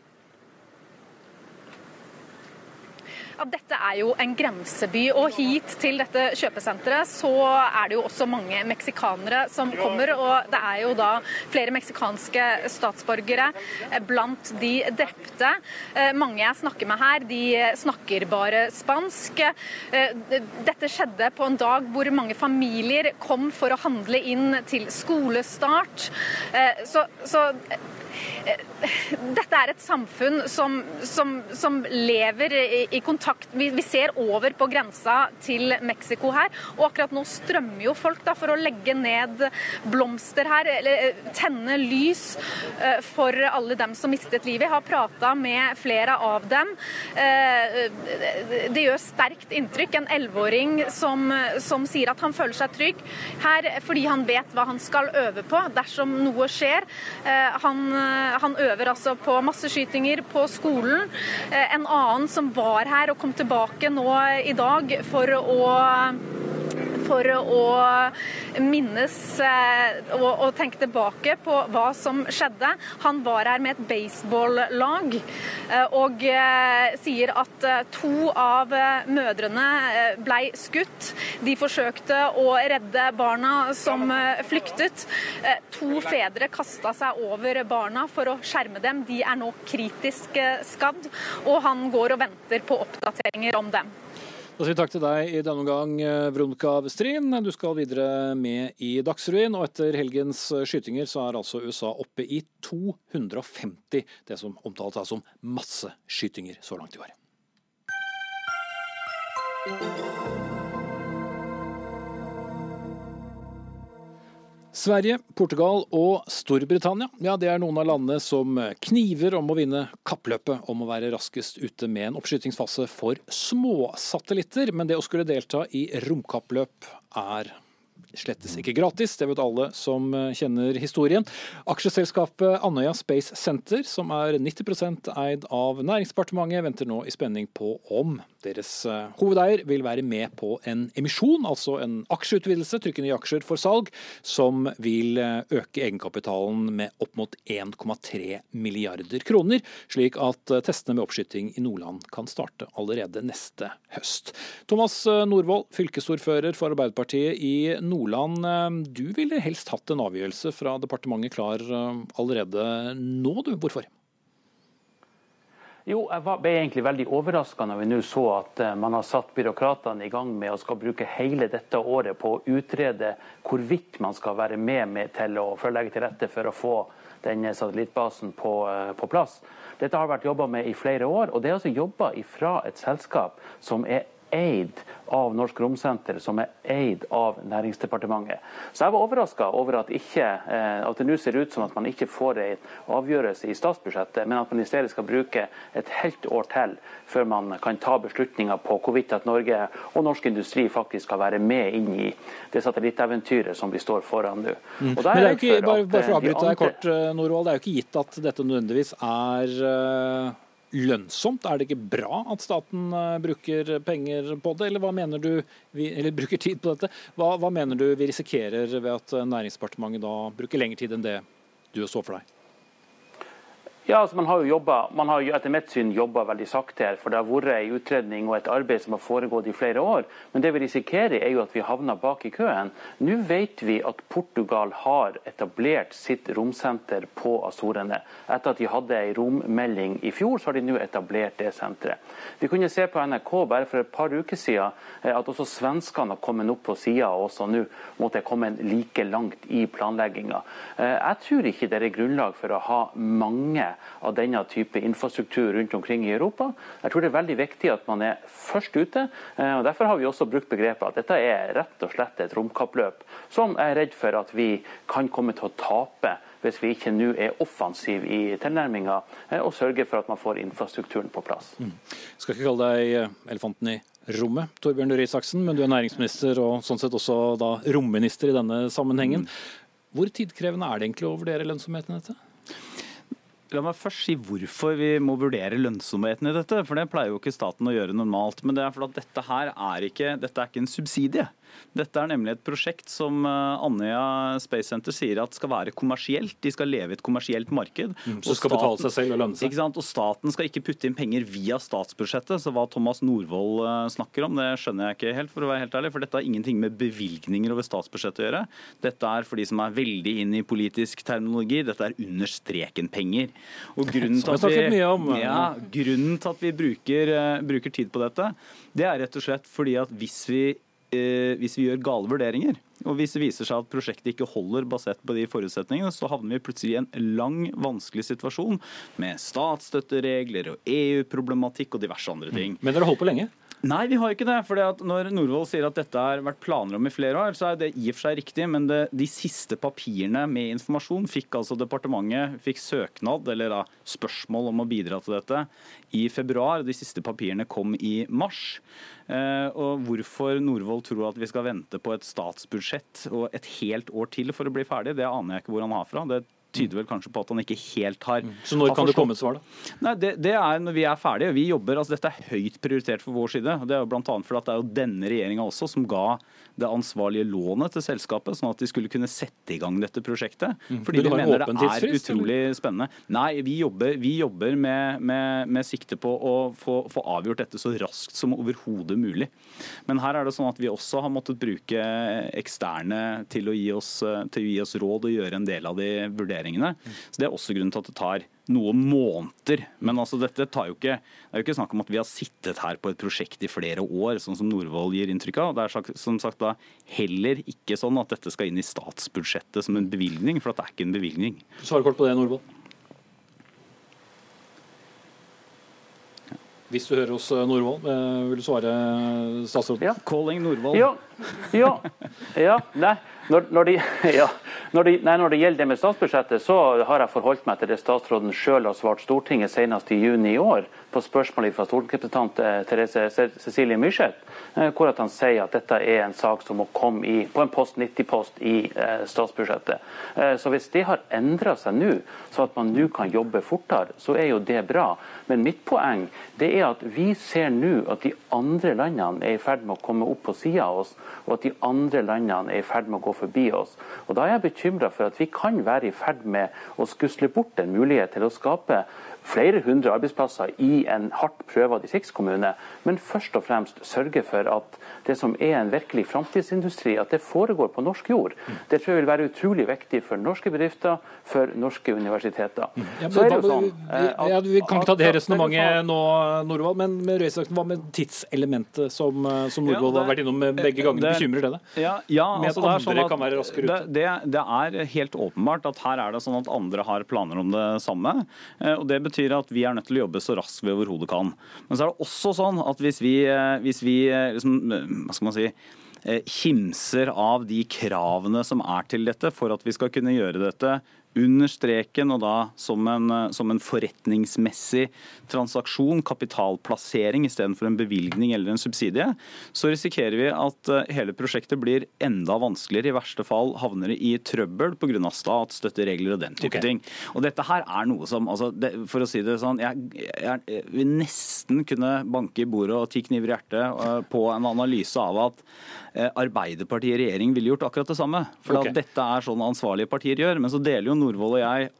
At dette er jo en grenseby. Og hit til dette kjøpesenteret så er det jo også mange meksikanere som kommer. Og det er jo da flere meksikanske statsborgere blant de drepte. Eh, mange jeg snakker med her, de snakker bare spansk. Eh, dette skjedde på en dag hvor mange familier kom for å handle inn til skolestart. Eh, så, så dette er et samfunn som, som, som lever i, kontakt vi, vi, ser over på grensa til Mexico her, og akkurat nå strømmer jo folk da, for å legge ned blomster her, eller eh, tenne lys uh, for alle dem som mistet livet. Jeg har prata med flere av dem. Det gjør sterkt inntrykk. En elleveåring som, som sier at han føler seg trygg her fordi han vet hva han skal øve på dersom noe skjer. Han han øver altså på masseskytinger på skolen. Eh, en annen som var her og kom tilbake nå i dag for å for å minnes eh, og, og, tenke tilbake på hva som skjedde. Han var her med et baseballag eh, og eh, sier at to av mødrene ble skutt. De forsøkte å redde barna som flyktet. To fedre kasta seg over barna for å skjerme dem. De er nå kritisk skadd, og han går og venter på oppdateringer om dem. Da sier vi takk til deg i denne omgang, eh, Veronica Westrin. Du skal videre med i Dagsrevyen. Og etter helgens eh, skytinger så er altså USA oppe i 250 det som omtales som masseskytinger så langt i år. Sverige, Portugal og Storbritannia ja, det er noen av landene som kniver om å vinne kappløpet om å være raskest ute med en oppskytingsfase for småsatellitter. Men det å skulle delta i romkappløp er slettes ikke gratis, det vet alle som kjenner historien. Aksjeselskapet Andøya Space Center, som er 90% eid av Næringsdepartementet, venter nå i spenning på om deres eh, hovedeier vil være med på en emisjon, altså en aksjeutvidelse, trykke nye aksjer for salg, som vil eh, øke egenkapitalen med opp mot 1,3 milliarder kroner, slik at eh, testene med oppskyting i Nordland kan starte allerede neste høst. Thomas Norvoll, fylkesordfører for Arbeiderpartiet i Nordland. Du ville helst hatt en avgjørelse fra departementet klar allerede nå, du. Hvorfor? Jo, jeg ble egentlig veldig overraska når vi nå så at uh, man har satt byråkratene i gang med å skal bruke hele dette året på å utrede hvorvidt man skal være med, med til å for legge til rette for å få denne satellittbasen på, på plass. Dette har vært jobba med i flere år, og det er altså jobba fra et selskap som er eid av Norsk Romsenter, som er eid av Næringsdepartementet. Så jeg var overraska over at, ikke, eh, at, det nå ser ut som at man ikke får en avgjørelse i statsbudsjettet, men at man i stedet skal bruke et helt år til før man kan ta beslutninger på hvorvidt at Norge og norsk industri faktisk skal være med inn i det satellitteventyret som vi står foran nå. Mm. Men det er jo ikke, bare, bare for å avbryte deg kort, eh, Norvald, det er jo ikke gitt at dette nødvendigvis er lønnsomt? Er det ikke bra at staten eh, bruker penger på det, eller, hva mener du, eller bruker tid på dette? Hva, hva mener du vi risikerer ved at Næringsdepartementet da bruker lengre tid enn det du så for deg? Ja, altså man har jo jobbet, man har etter mitt syn jobba veldig sakte her. For det har vært en utredning og et arbeid som har foregått i flere år. Men det vi risikerer er jo at vi havner bak i køen. Nå vet vi at Portugal har etablert sitt romsenter på Azorene. Etter at de hadde en rommelding i fjor, så har de nå etablert det senteret. Vi kunne se på NRK bare for et par uker siden eh, at også svenskene har kommet opp på sida og også nå måtte jeg komme like langt i planlegginga. Eh, jeg tror ikke det er grunnlag for å ha mange av denne type infrastruktur rundt omkring i Europa. Jeg tror det er veldig viktig at man er først ute. Eh, og Derfor har vi også brukt begrepet at dette er rett og slett et romkappløp som jeg er redd for at vi kan komme til å tape hvis vi ikke nå er offensive i tilnærminga eh, og sørger for at man får infrastrukturen på plass. Mm. Skal ikke kalle deg eh, elefanten i rommet, Torbjørn Røe Isaksen, men du er næringsminister og sånn sett også da romminister i denne sammenhengen. Hvor tidkrevende er det egentlig å vurdere lønnsomheten i dette? La meg først si hvorfor vi må vurdere lønnsomheten i dette. For det pleier jo ikke staten å gjøre normalt. Men det er fordi at dette her er ikke, dette er ikke en subsidie. Dette er nemlig et prosjekt som eh, Andøya Space Center sier at skal være kommersielt. De skal leve i et kommersielt marked. Mm, så skal staten, betale seg selv og lønne seg. Og staten skal ikke putte inn penger via statsbudsjettet. Så hva Thomas Norvoll eh, snakker om, det skjønner jeg ikke helt, for å være helt ærlig. For dette har ingenting med bevilgninger over statsbudsjettet å gjøre. Dette er for de som er veldig inne i politisk terminologi, dette er under streken-penger. Og grunnen til, at vi, ja, grunnen til at vi bruker, uh, bruker tid på dette, det er rett og slett fordi at hvis vi Eh, hvis vi gjør gale vurderinger, og hvis det viser seg at prosjektet ikke holder basert på de forutsetningene, så havner vi plutselig i en lang, vanskelig situasjon med statsstøtteregler og EU-problematikk og diverse andre ting. Men dere har holdt på lenge? Nei, vi har ikke det. for Når Norvoll sier at dette har vært planer om i flere år, så er det i og for seg riktig. Men det, de siste papirene med informasjon fikk altså departementet fikk søknad, eller da, spørsmål om å bidra til dette, i februar. De siste papirene kom i mars. Eh, og Hvorfor Norvoll tror at vi skal vente på et statsbudsjett og et helt år til for å bli ferdig, det aner jeg ikke hvor han har fra. Det tyder vel kanskje på at han ikke helt har mm. Så når kan det komme et svar, da? Nei, det, det, er når vi er ferdige. Vi jobber, altså Dette er høyt prioritert for vår side. og Det er jo blant annet fordi det er jo denne regjeringa også som ga det ansvarlige lånet til selskapet, sånn at de skulle kunne sette i gang dette prosjektet. Mm. Fordi vi mener det er utrolig spennende. Nei, vi jobber, vi jobber med, med, med, sikte på å få, få, avgjort dette så raskt som overhodet mulig. Men her er det sånn at vi også har måttet bruke eksterne til å gi oss, til å gi oss råd og gjøre en del av de vurderingene. Så Det er også grunnen til at det tar noen måneder. Men altså, dette tar jo ikke, det er jo ikke snakk om at vi har sittet her på et prosjekt i flere år, sånn som Norvoll gir inntrykk av. Det er som sagt da heller ikke sånn at dette skal inn i statsbudsjettet som en bevilgning, for det er ikke en bevilgning. Svar kort på det, Norvoll. Hvis du hører oss, eh, Norvoll, eh, vil du svare statsråden? Ja. Calling Norvoll. Ja. ja. ja. Nei. Når, når, de, [LAUGHS] ja, når, de, nei, når, det gjelder det med statsbudsjettet, så har jeg forholdt meg til det statsråden sjøl har svart Stortinget senest i juni i år på spørsmålet fra stortingsrepresentant eh, Therese Cecilie Myrseth, eh, hvor han sier at dette er en sak som må komme i, på en post 90-post i eh, statsbudsjettet. Eh, så Hvis det har endra seg nå, så at man nå kan jobbe fortere, så er jo det bra. Men mitt poeng det er at vi ser nå at de andre landene er i ferd med å komme opp på sida av oss og at de andre landene er i ferd med å gå forbi oss. Og Da er jeg bekymra for at vi kan være i ferd med å skusle bort en mulighet til å skape flere hundre arbeidsplasser i en hardt prøva distriktskommune, men først og fremst sørge for at det som er en virkelig framtidsindustri, at det foregår på norsk jord. Det tror jeg vil være utrolig viktig for norske bedrifter, for norske universiteter. Ja, men, jo sånn, ja, vi kan ikke ta det resonnementet nå, Norvald, men med hva med tidselementet som, som Norvald ja, har vært innom begge ganger? Bekymrer det deg? Ja, ja altså, det, er sånn at, det, det, det, er helt åpenbart at her er det sånn at andre har planer om det samme. Eh, og Det betyr at vi er nødt til å jobbe så raskt vi overhodet kan. Men så er det også sånn at hvis vi, eh, hvis vi eh, liksom, hva skal man si, kimser av de kravene som er til dette for at vi skal kunne gjøre dette under streken og da som en, som en forretningsmessig transaksjon, kapitalplassering istedenfor en bevilgning eller en subsidie, så risikerer vi at eh, hele prosjektet blir enda vanskeligere. I verste fall havner det i trøbbel pga. statsstøtteregler og den type okay. ting. Og dette her er noe som, altså, det, For å si det sånn, jeg, jeg, vil nesten kunne banke i bordet og ti kniver i hjertet uh, på en analyse av at Arbeiderpartiet i regjering ville gjort akkurat det samme. For okay. dette er sånn ansvarlige partier gjør. Men så deler jo Norvoll og jeg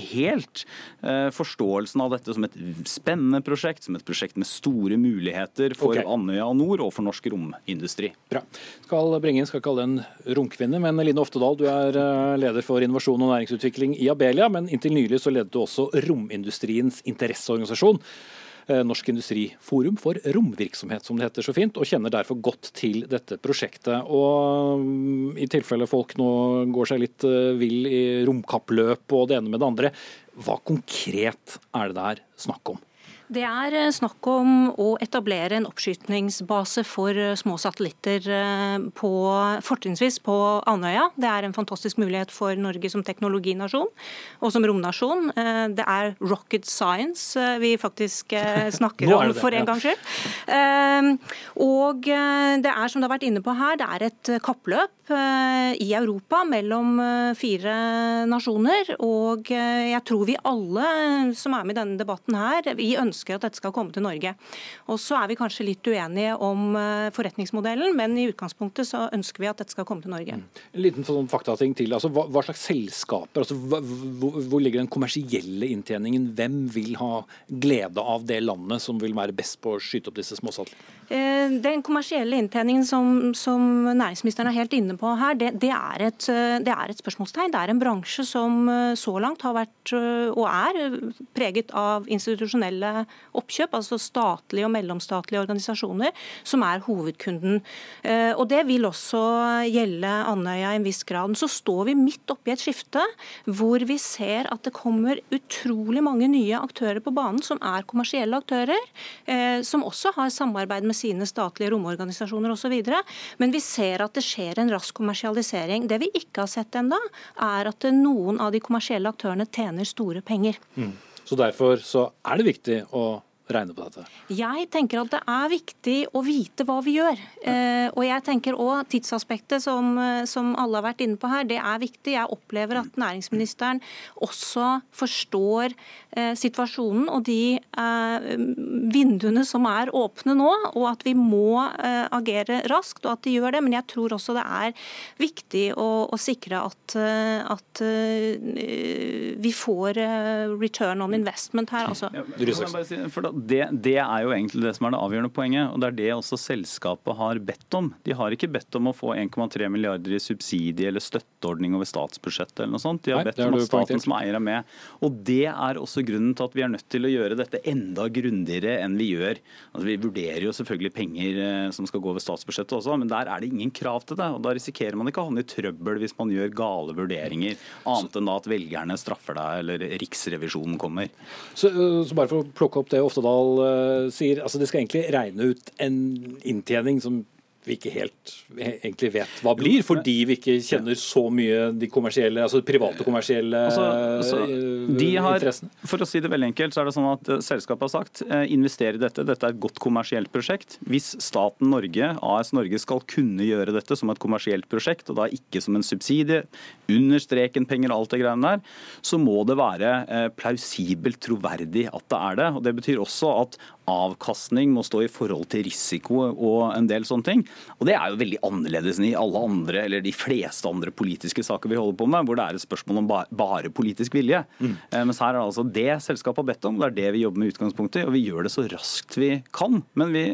helt eh, forståelsen av dette som et spennende prosjekt, som et prosjekt med store muligheter for okay. Andøya Nord og for norsk romindustri. Bra. Skal bringe inn, skal kalle det en romkvinne, men Line Oftedal, du er eh, leder for innovasjon og næringsutvikling i Abelia, men inntil nylig så ledet du også romindustriens interesseorganisasjon. Eh, Norsk Industriforum for romvirksomhet, som det heter så fint, og kjenner derfor godt til dette prosjektet. Og mm, I tilfelle folk nå går seg litt eh, vill i romkappløp og det ene med det andre, hva konkret er det der snakk om? Det er eh, snakk om å etablere en oppskytningsbase for eh, små satellitter eh, på, fortrinnsvis på Andøya. Det er en fantastisk mulighet for Norge som teknologinasjon og som romnasjon. Det er rocket science vi faktisk [LAUGHS] snakker om, for en gangs skyld. Og det er, som det har vært inne på her, det er et kappløp i Europa mellom fire nasjoner. Og jeg tror vi alle som er med i denne debatten her, vi ønsker at dette skal komme til Norge. Og Så er vi kanskje litt uenige om eh, forretningsmodellen, men i utgangspunktet så ønsker vi at dette skal komme til Norge. Mm. En liten sånn faktating til. Altså, hva, hva, slags selskaper, altså, hvor, hvor, ligger den kommersielle inntjeningen? Hvem vil ha glede av det landet som vil være best på å skyte opp disse småsatellittene? Eh, den kommersielle inntjeningen som, som, næringsministeren er helt inne på her, det, det, er et, det, er et, spørsmålstegn. Det er en bransje som eh, så langt har vært og er preget av institusjonelle oppkjøp, altså statlige og mellomstatlige organisasjoner, som er hovedkunden. Eh, og Det vil også gjelde Andøya i en viss grad. Så står vi midt oppi et skifte hvor vi ser at det kommer utrolig mange nye aktører på banen, som er kommersielle aktører, eh, som også har samarbeid med sine statlige romorganisasjoner osv. Men vi ser at det skjer en rask kommersialisering. Det vi ikke har sett ennå, er at noen av de kommersielle aktørene tjener store penger. Mm. Så Derfor så er det viktig å regne på dette? Jeg tenker at det er viktig å vite hva vi gjør. Eh, og jeg tenker òg tidsaspektet som, eh, som, alle har vært inne på her, det er viktig. Jeg opplever at næringsministeren også forstår eh, situasjonen og de eh, vinduene som er åpne nå, og at vi må agere raskt, og at de gjør det. Men jeg tror også det er viktig å, å sikre at, at vi får return on investment her. Altså. Ja, for da, det, det, er jo egentlig det som er det avgjørende poenget. og Det er det også selskapet har bedt om. De har ikke bedt om å få 1,3 milliarder i subsidie eller støtteordning over statsbudsjettet eller noe sånt. De har Nei, bedt om at staten som eier er med. Og Det er også grunnen til at vi er nødt til å gjøre dette enda grundigere enn vi gjør. Altså, vi vurderer jo selvfølgelig penger eh, som skal gå over statsbudsjettet også, men der er det ingen krav til det. og Da risikerer man ikke å havne i trøbbel hvis man gjør gale vurderinger, annet enn da at velgerne straffer deg eller Riksrevisjonen kommer. Så, så bare for å plukke opp det ofte Oftedal uh, sier altså det skal egentlig regne ut en inntjening som vi ikke helt egentlig vet hva blir, fordi vi ikke kjenner så mye de kommersielle, altså de private kommersielle altså, altså, de har, interessene? For å si det veldig enkelt, så er det sånn at selskapet har sagt investere i dette, dette er et godt kommersielt prosjekt. Hvis staten Norge, AS Norge, skal kunne gjøre dette som et kommersielt prosjekt, og da ikke som en subsidie, under streken penger og alt det greiene der, så må det være plausibelt troverdig at det er det. og Det betyr også at avkastning må stå i forhold til risiko og en del sånne ting. Og Det er jo veldig annerledes enn i alle andre, eller de fleste andre politiske saker vi holder på med, hvor det er et spørsmål om bare politisk vilje. Mm. Eh, mens her er det altså det selskapet har bedt om, det er det vi jobber med i utgangspunktet og vi gjør det så raskt vi kan. Men vi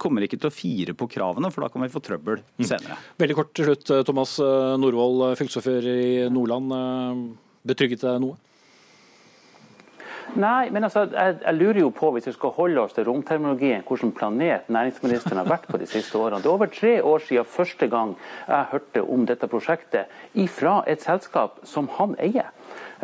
kommer ikke til å fire på kravene, for da kan vi få trøbbel mm. senere. Mm. Veldig kort til slutt, Thomas Norvoll, fylkesordfører i Nordland. Betrygget deg noe? Nei, men altså, jeg, jeg, lurer jo på, hvis vi skal holde oss til romterminologien, hvilken planet næringsministeren har vært på de siste årene. Det er over tre år siden første gang jeg hørte om dette prosjektet ifra et selskap som han eier.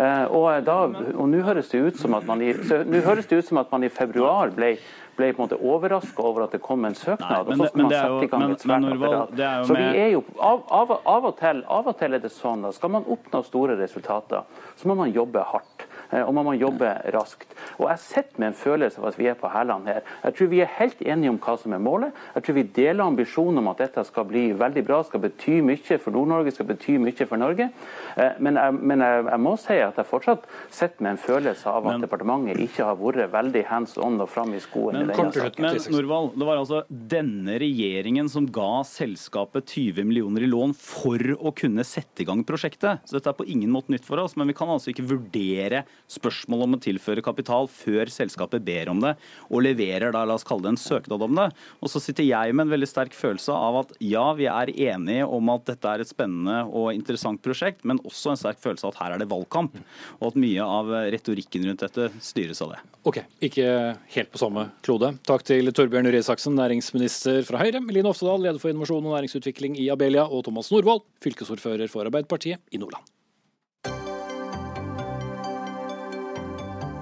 Uh, og nå høres det ut som at man i, høres det ut som at man i februar ble ble på en måte overraska over at det kom en søknad. Nei, men, og så skal man sette i gang et svært apparat. Så vi er jo, av, av, av, og til, av og til er det sånn at skal man oppnå store resultater, så må man jobbe hardt. Eh, og man må jobbe raskt. Og Jeg sitter med en følelse av at vi er på hælene her. Jeg tror vi er helt enige om hva som er målet. Jeg tror vi deler ambisjonen om at dette skal bli veldig bra, skal bety mye for Nord-Norge, skal bety mye for Norge. Eh, men, jeg, men jeg, jeg, må si at jeg fortsatt sitter med en følelse av at men, departementet ikke har vært veldig hands on og fram i skoen. Men, i denne saken. men Norvald, det var altså denne regjeringen som ga selskapet 20 millioner i lån for å kunne sette i gang prosjektet. Så dette er på ingen måte nytt for oss. Men vi kan altså ikke vurdere spørsmål om å tilføre kapital før selskapet ber om det, og leverer da, la oss kalle det en søknad om det. Og så sitter jeg med en veldig sterk følelse av at ja, vi er enige om at dette er et spennende og interessant prosjekt, men også en sterk følelse av at her er det valgkamp, og at mye av retorikken rundt dette styres av det. Ok, ikke helt på samme klode. Takk til Torbjørn Røe Isaksen, næringsminister fra Høyre, Eline Oftedal, leder for innovasjon og næringsutvikling i Abelia, og Thomas Norvoll, fylkesordfører for Arbeiderpartiet i Nordland.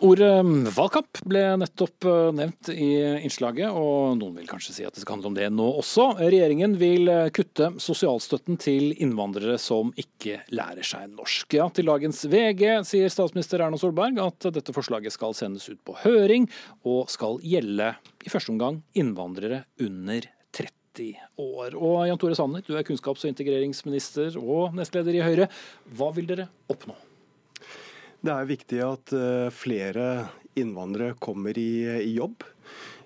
Ordet valgkamp ble nettopp eh, nevnt i innslaget, og noen vil kanskje si at det skal handle om det nå også. Regjeringen vil eh, kutte sosialstøtten til innvandrere som ikke lærer seg norsk. Ja, til dagens VG sier statsminister Erna Solberg at dette forslaget skal sendes ut på høring, og skal gjelde i første omgang innvandrere under 30 år. Og Jan Tore Sanner, du er kunnskaps- og integreringsminister og nestleder i Høyre. Hva vil dere oppnå? Det er viktig at eh, flere innvandrere kommer i, i jobb.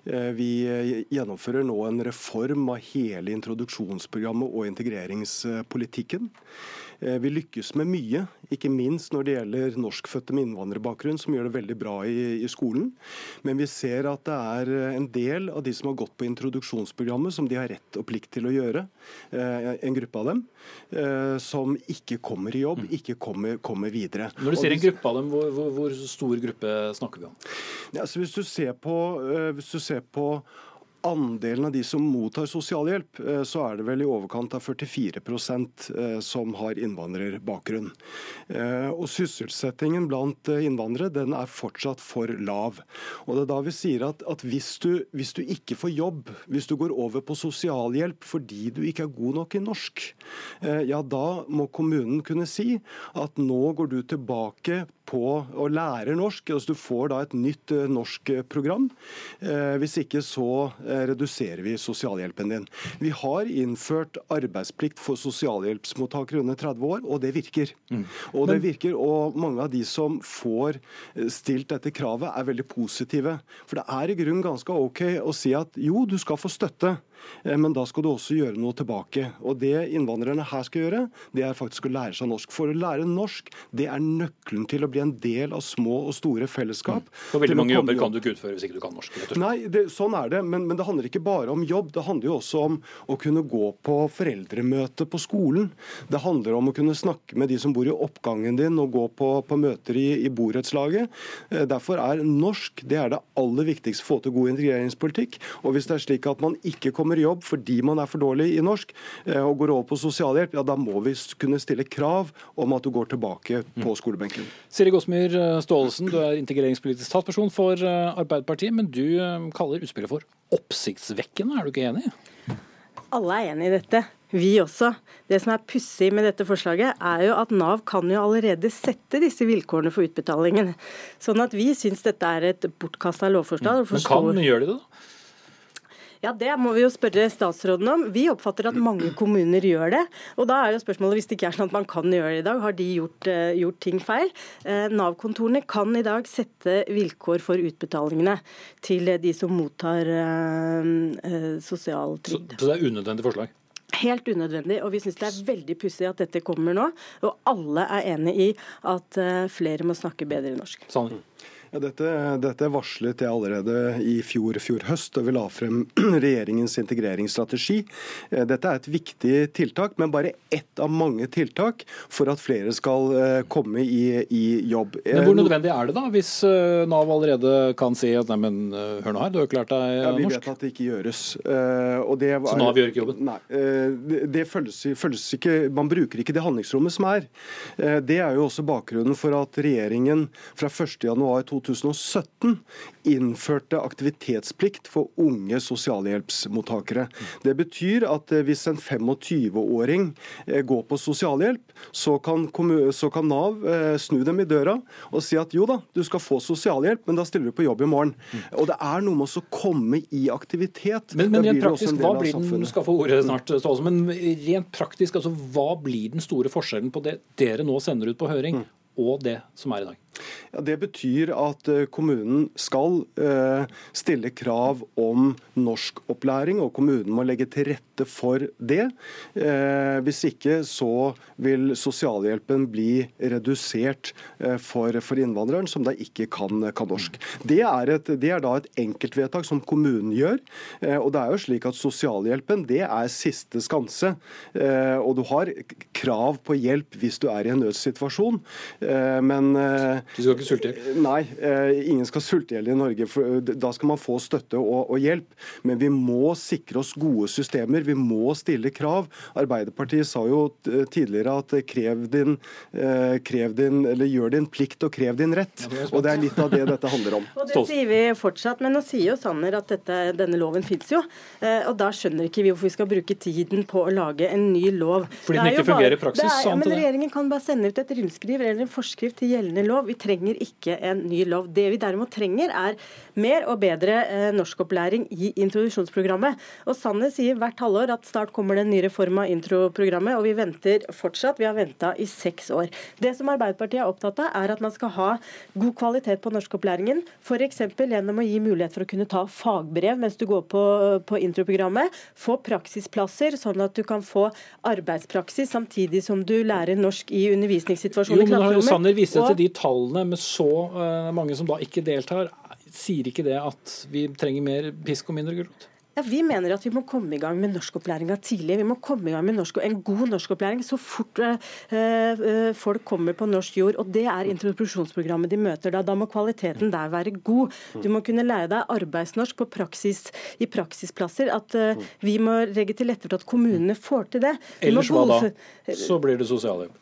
Eh, vi gjennomfører nå en reform av hele introduksjonsprogrammet og integreringspolitikken. Eh, vi lykkes med mye, ikke minst når det gjelder norskfødte med innvandrerbakgrunn, som gjør det veldig bra i, i, skolen. Men vi ser at det er en del av de som har gått på introduksjonsprogrammet, som de har rett og plikt til å gjøre, eh, en gruppe av dem, eh, som ikke kommer i jobb, mm. ikke kommer, kommer videre. Når du sier en gruppe av dem, hvor, hvor, hvor stor gruppe snakker vi om? Ja, hvis, du ser på, hvis du ser på andelen av de som mottar sosialhjelp, eh, så er det vel i overkant av 44 eh, som har innvandrerbakgrunn. Eh, og Sysselsettingen blant innvandrere den er fortsatt for lav. Og det er da vi sier at, at hvis, du, hvis, du, ikke får jobb, hvis du går over på sosialhjelp fordi du ikke er god nok i norsk, ja da må kommunen kunne si at nå går du tilbake på å lære norsk. altså Du får da et nytt norsk program. Hvis ikke så Eh, reduserer vi sosialhjelpen din. Vi har innført arbeidsplikt for sosialhjelpsmottakere under 30 år, og det virker. Mm. Og det virker, og mange av de som får eh, stilt dette kravet, er veldig positive. For det er i grunnen ganske OK å si at jo, du skal få støtte. Eh, men da skal du også gjøre noe tilbake. Og Det innvandrerne her skal gjøre, det er faktisk å lære seg norsk. For å lære norsk, det er nøkkelen til å bli en del av små og store fellesskap. Mm. For veldig mange jobber kan du ikke utføre hvis ikke du kan norsk? Nei, det, sånn er det. Men, men, det handler ikke bare om jobb. Det handler jo også om å kunne gå på foreldremøte på skolen. Det handler om å kunne snakke med de som bor i oppgangen din, og gå på, på møter i, i borettslaget. Eh, derfor er norsk det er det aller viktigste å få til god integreringspolitikk. Og hvis det er slik at man ikke kommer kommer i jobb fordi man er for dårlig i norsk eh, og går over på sosialhjelp, ja da må vi kunne stille krav om at du går tilbake på skolebenken. Siri Gåsmyr Staalesen, du er integreringspolitisk talsperson for Arbeiderpartiet, men du kaller utspillet for oppsiktsvekkende. Er du ikke enig? Alle er enig i dette. Vi også. Det som er pussig med dette forslaget, er jo at Nav kan jo allerede sette disse vilkårene for utbetalingen. Sånn at vi syns dette er et bortkasta lovforslag. Men kan gjøre de det, da? Ja, Det må vi jo spørre statsråden om. Vi oppfatter at mange kommuner gjør det. Og da er jo spørsmålet, hvis det ikke er sånn at man kan gjøre det i dag, har de gjort, uh, gjort ting feil? Uh, Nav-kontorene kan i dag sette vilkår for utbetalingene til de som mottar uh, sosialtrygd. Så, så det er unødvendig forslag? Helt unødvendig, og vi syns det er veldig pussig at dette kommer nå. Og alle er enig i at flere må snakke bedre norsk. Sånn. Ja, dette, dette, varslet jeg allerede i fjor, fjor høst, da vi la frem [CLEARS THROAT] regjeringens integreringsstrategi. Eh, dette er et viktig tiltak, men bare ett av mange tiltak for at flere skal eh, komme i, i jobb. Men Hvor nødvendig er det da, hvis eh, Nav allerede kan si at nei, men hør nå her, du har jo lært deg norsk? Ja, Vi vet at det ikke gjøres. Var, Så Nav gjør ikke jobben? Nei. Det, det følges, følges, ikke, Man bruker ikke det handlingsrommet som er. Det er jo også bakgrunnen for at regjeringen fra 1.1.2020 2017 innførte aktivitetsplikt for unge sosialhjelpsmottakere. Det betyr at eh, hvis en 25-åring eh, går på sosialhjelp, så kan, så kan, Nav eh, snu dem i døra og si at jo da, du skal få sosialhjelp, men da stiller du på jobb i morgen. Og Det er noe med å komme i aktivitet. Men, men rent praktisk, hva blir den, skal få ordet snart, men rent praktisk, altså, hva blir den store forskjellen på det dere nå sender ut på høring, mm. Og det som er i dag? Ja, det betyr at eh, kommunen skal eh, stille krav om norskopplæring, og kommunen må legge til rette for det. Eh, hvis ikke så vil sosialhjelpen bli redusert for, for innvandreren som da ikke kan, kan norsk. Det er, et, det er, da et enkeltvedtak som kommunen gjør. og det er jo slik at Sosialhjelpen det er siste skanse. og du har krav på hjelp hvis du er i en nødssituasjon. Men du skal ikke sulte i hjel? Nei, eh, ingen skal sulte i hjel i Norge. For eh, da skal man få støtte og, og, hjelp. Men vi må sikre oss gode systemer. Vi må stille krav. Arbeiderpartiet sa jo tidligere at krev din, eh, krev din, eller gjør din plikt og krev din rett. Og det er litt av det dette handler om. [LAUGHS] Og Det sier vi fortsatt, men nå sier jo Sanner at dette, denne loven fins jo. Og da skjønner ikke vi hvorfor vi skal bruke tiden på å lage en ny lov. Fordi den ikke fungerer i praksis? Er, ja, men Regjeringen kan bare sende ut et rundskriv eller en forskrift til gjeldende lov. Vi trenger ikke en ny lov. Det vi derimot trenger, er mer og bedre eh, norskopplæring i introduksjonsprogrammet. Og Sanner sier hvert halvår at snart kommer det en ny reform av introprogrammet, og vi venter fortsatt. Vi har venta i seks år. Det som Arbeiderpartiet er opptatt av, er at man skal ha god kvalitet på norskopplæringen. F.eks. gjennom å gi mulighet for å kunne ta fagbrev mens du går på, på introprogrammet. Få praksisplasser, sånn at du kan få arbeidspraksis samtidig som du lærer norsk i undervisningssituasjoner. Jo, men Sanner og... til de tallene med så uh, mange som da ikke deltar. Sier ikke det at vi trenger mer pisk og mindre gulrot? Ja, Vi mener at vi må komme i gang med norskopplæringa tidlig. Vi må komme i gang med norsk, en god norskopplæring så fort uh, uh, folk kommer på norsk jord. og Det er introduksjonsprogrammet de møter da. Da må kvaliteten der være god. Du må kunne lære deg arbeidsnorsk på praksis, i praksisplasser. At uh, Vi må legge til rette for at kommunene får til det. Ellers hva da? Så blir det sosialhjelp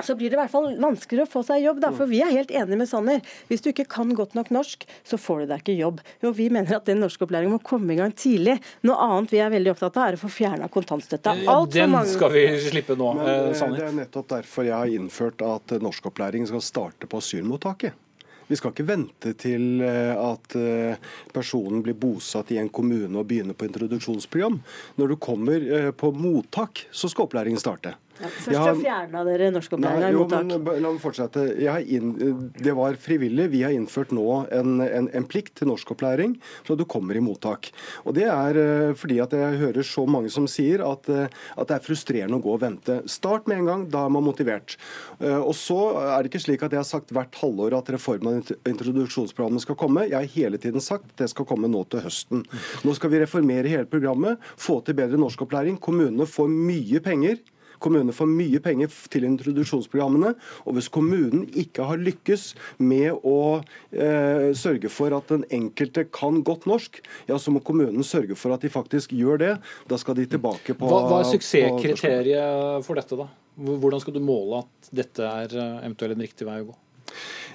så blir det i hvert fall vanskeligere å få seg jobb. Da, for vi er helt enige med Sanner. Hvis du ikke kan godt nok norsk, så får du deg ikke jobb. Jo, vi mener at den norskopplæringen må komme i gang tidlig. Noe annet vi er veldig opptatt av, er å få fjerna kontantstøtta. Ja, den skal vi slippe nå, Men, eh, Sanner. Det er nettopp derfor jeg har innført at norskopplæring skal starte på asylmottaket. Vi skal ikke vente til eh, at eh, personen blir bosatt i en kommune og begynner på introduksjonsprogram. Når du kommer på mottak, så skal opplæringen starte. Ja, først har, fjerna dere norskopplæringa i mottak. Men, la meg fortsette. Inn, det var frivillig. Vi har innført nå en, en, en plikt til norskopplæring så du kommer i mottak. Og Det er uh, fordi at jeg hører så mange som sier at, uh, at, det er frustrerende å gå og vente. Start med en gang, da er man motivert. Uh, og så er det ikke slik at jeg har sagt hvert halvår at reformen av introduksjonsprogrammet skal komme. Jeg har hele tiden sagt at det skal komme nå til høsten. Nå skal vi reformere hele programmet, få til bedre norskopplæring. Kommunene får mye penger Kommunene får mye penger til introduksjonsprogrammene. Og hvis kommunen ikke har lykkes med å eh, sørge for at den enkelte kan godt norsk, ja, så må kommunen sørge for at de faktisk gjør det. Da skal de tilbake på Hva, hva er suksesskriteriet for dette, da? Hvordan skal du måle at dette er eh, eventuelt en riktig vei å gå?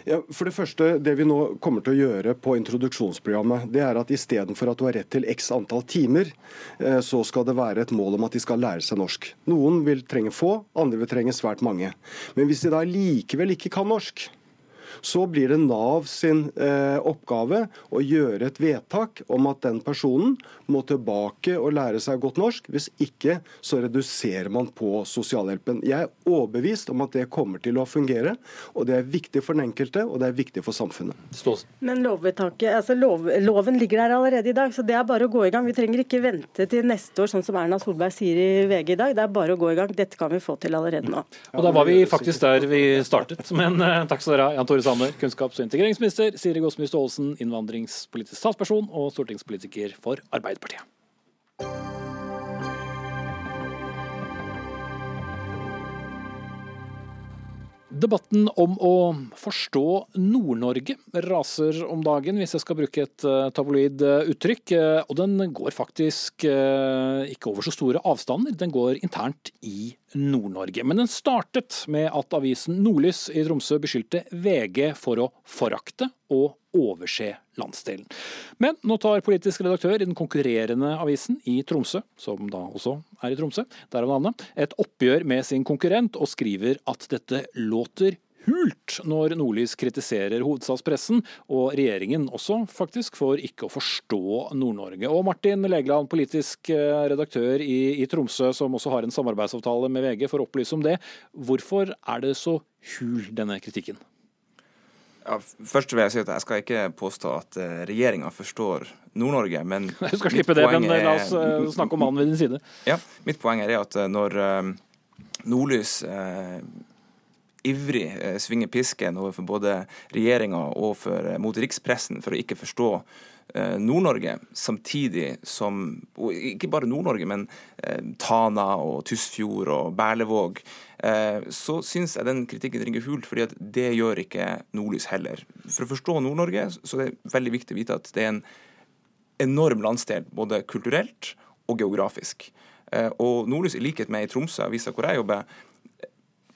Ja, for Det første, det vi nå kommer til å gjøre på introduksjonsprogrammet, det er at istedenfor at du har rett til x antall timer, eh, så skal det være et mål om at de skal lære seg norsk. Noen vil trenge få, andre vil trenge svært mange. Men hvis de da likevel ikke kan norsk, så blir det Nav sin eh, oppgave å gjøre et vedtak om at den personen må tilbake og lære seg godt norsk. Hvis ikke, så reduserer man på sosialhjelpen. Jeg er overbevist om at det kommer til å fungere. og Det er viktig for den enkelte, og det er viktig for samfunnet. Men altså lov, loven ligger der allerede i dag, så det er bare å gå i gang. Vi trenger ikke vente til neste år, sånn som Erna Solberg sier i VG i dag. Det er bare å gå i gang. Dette kan vi få til allerede nå. Og Da var vi faktisk der vi startet. Men uh, takk skal dere ha, Jan Tore Sanner, kunnskaps- og integreringsminister, Siri Gåsmy Staalesen, innvandringspolitisk statsperson og stortingspolitiker for Arbeiderpartiet. Debatten om å forstå Nord-Norge raser om dagen, hvis jeg skal bruke et eh, tabloid eh, uttrykk. Eh, og den går faktisk ikke over så store avstander, den går internt i Nord-Norge. Men den startet med at avisen Nordlys i Tromsø beskyldte VG for å forakte og overse landsdelen. Men nå tar politisk redaktør i den konkurrerende avisen i Tromsø, som da også er i Tromsø, derav navnet, et oppgjør med sin konkurrent og skriver at dette låter hult når Nordlys kritiserer hovedstadspressen, og regjeringen også, faktisk, for ikke å forstå Nord-Norge. Og Martin Legeland, politisk eh, redaktør i, i, Tromsø, som også har en samarbeidsavtale med VG, for å opplyse om det. Hvorfor er det så hul, denne kritikken? Ja, først vil jeg si at jeg skal ikke påstå at uh, regjeringa forstår Nord-Norge, men [LAUGHS] Du skal slippe det, men er, la oss snakke om mannen ved din side. Ja, Mitt poeng er at når Nordlys ivrig svinger pisken overfor både regjeringa og for, mot rikspressen for å ikke forstå Nord-Norge, samtidig som og Ikke bare Nord-Norge, men Tana og Tysfjord og Berlevåg Eh, så syns jeg den kritikken ringer hult, fordi at det gjør ikke Nordlys heller. For å forstå Nord-Norge så er det veldig viktig å vite at det er en enorm landsdel, både kulturelt og geografisk. Eh, og Nordlys, i likhet med i Tromsø, avisa hvor jeg jobber,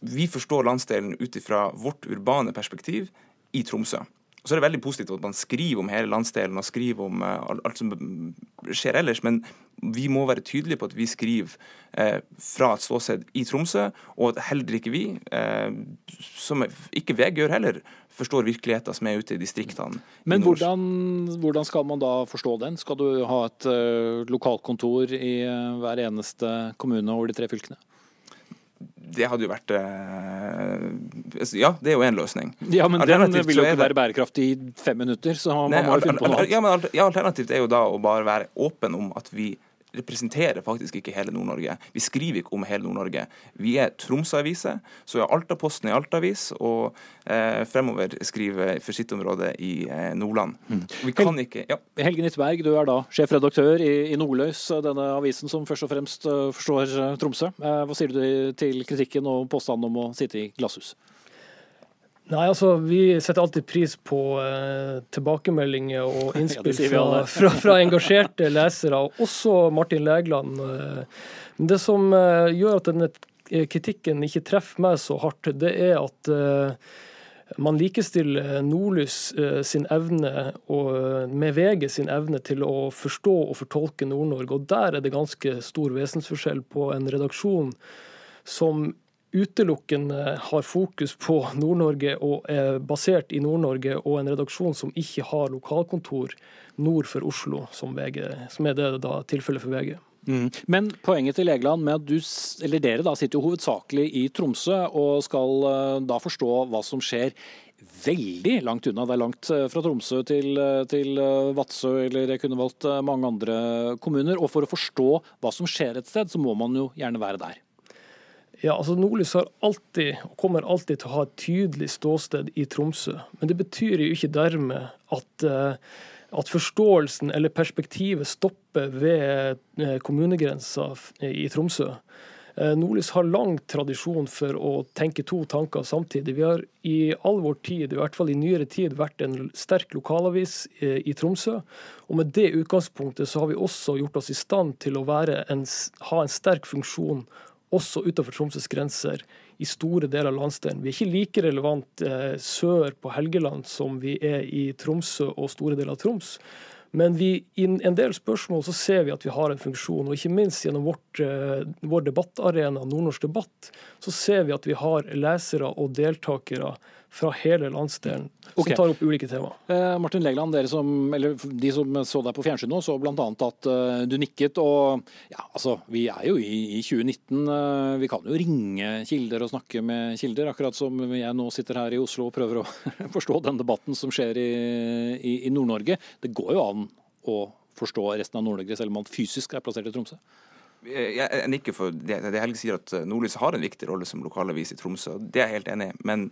vi forstår landsdelen ut ifra vårt urbane perspektiv i Tromsø. Og så er det veldig positivt at man skriver om hele landsdelen og skriver om uh, alt som skjer ellers, men vi må være tydelige på at vi skriver uh, fra et ståsted i Tromsø, og at heller ikke vi, uh, som ikke VG gjør heller, forstår virkeligheten som er ute i distriktene. Men hvordan, hvordan, skal man da forstå den? Skal du ha et lokalkontor i hver eneste kommune over de tre fylkene? Det hadde jo vært eh, Ja, det er jo én løsning. Ja, Men den vil jo ikke være bærekraftig i fem minutter, så man Nei, må jo finne på noe annet. Ja, men Alternativt er jo da å bare være åpen om at vi representerer faktisk ikke hele Nord-Norge. Vi skriver ikke om hele Nord-Norge. Vi er Tromsø-avise, så er Altaposten i Alta-avis, og eh, fremover skriver for sitt område i eh, Nordland. Mm. Vi kan Hel ikke ja. Helge Nittberg, du er da sjefredaktør i, i Nordløs, denne avisen som først og fremst uh, forstår uh, Tromsø. Eh, hva sier du til kritikken og påstanden om å sitte i glasshus? Nei, altså Vi setter alltid pris på eh, tilbakemeldinger og [LAUGHS] innspill fra, fra, fra, engasjerte lesere, og også Martin Lægland. Eh, det som eh, gjør at denne kritikken ikke treffer meg så hardt, det er at eh, man likestiller Nordlys eh, sin evne og, eh, med VG sin evne til å forstå og fortolke Nord-Norge. og Der er det ganske stor vesensforskjell på en redaksjon som utelukkende har fokus på Nord-Norge og er basert i Nord-Norge, og en redaksjon som ikke har lokalkontor nord for Oslo, som, VG, som er det da tilfellet for VG. Mm. Men poenget til Legeland med at du, eller dere da sitter jo hovedsakelig i Tromsø og skal uh, da forstå hva som skjer veldig langt unna. Det er langt uh, fra Tromsø til, uh, til Vadsø, eller jeg kunne valgt mange andre kommuner. Og for å forstå hva som skjer et sted, så må man jo gjerne være der. Ja, altså Nordlys har alltid, og kommer alltid til å ha et tydelig ståsted i Tromsø. Men det betyr jo ikke dermed at, eh, at forståelsen eller perspektivet stopper ved eh, kommunegrensa i Tromsø. Eh, Nordlys har lang tradisjon for å tenke to tanker samtidig. Vi har i all vår tid, i hvert fall i nyere tid, vært en sterk lokalavis i Tromsø. Og med det utgangspunktet så har vi også gjort oss i stand til å en, ha en sterk funksjon også utenfor Tromsøs grenser i store deler av landsdelen. Vi er ikke like relevant eh, sør på Helgeland som vi er i Tromsø og store deler av Troms. Men vi, i en del spørsmål så ser vi at vi har en funksjon. Og ikke minst gjennom vårt, eh, vår debattarena, Nordnorsk debatt, så ser vi at vi har lesere og deltakere fra hele landsdelen som okay. tar opp ulike tema. Eh, Martin Legland, som, de som så deg på fjernsyn nå, så bl.a. at uh, du nikket. og ja, altså, Vi er jo i, i 2019. Uh, vi kan jo ringe kilder og snakke med kilder, akkurat som jeg nå sitter her i Oslo og prøver å [LAUGHS] forstå den debatten som skjer i, i, i Nord-Norge. Det går jo an å forstå resten av Nord-Norge, selv om man fysisk er plassert i Tromsø? Jeg nikker for det, det Helge sier at Nordlys har en viktig rolle som lokalavis i Tromsø. Det er jeg helt enig i. Men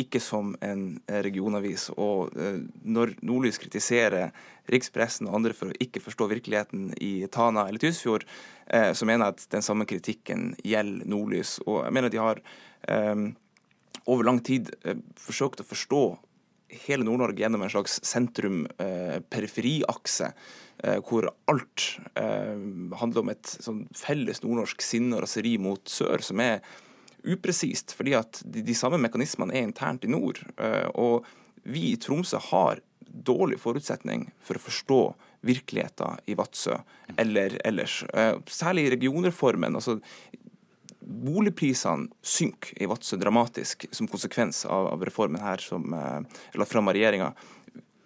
ikke som en eh, regionavis. Og eh, når Nordlys kritiserer rikspressen og andre for å ikke forstå virkeligheten i Tana eller Tysfjord, eh, så mener jeg at den samme kritikken gjelder Nordlys. Og jeg mener at de har over lang tid forsøkt å forstå hele Nord-Norge gjennom en slags sentrum-periferiakse, hvor alt handler om et sånn felles nordnorsk sinne og raseri mot sør, som er upresist, fordi at de, de, samme mekanismene er internt i nord. Eh, og vi i Tromsø har dårlig forutsetning for å forstå virkeligheten i Vadsø eller ellers. Eh, særlig i regionreformen. altså Boligprisene synker i Vadsø dramatisk som konsekvens av, av reformen her som er eh, lagt fram av regjeringa.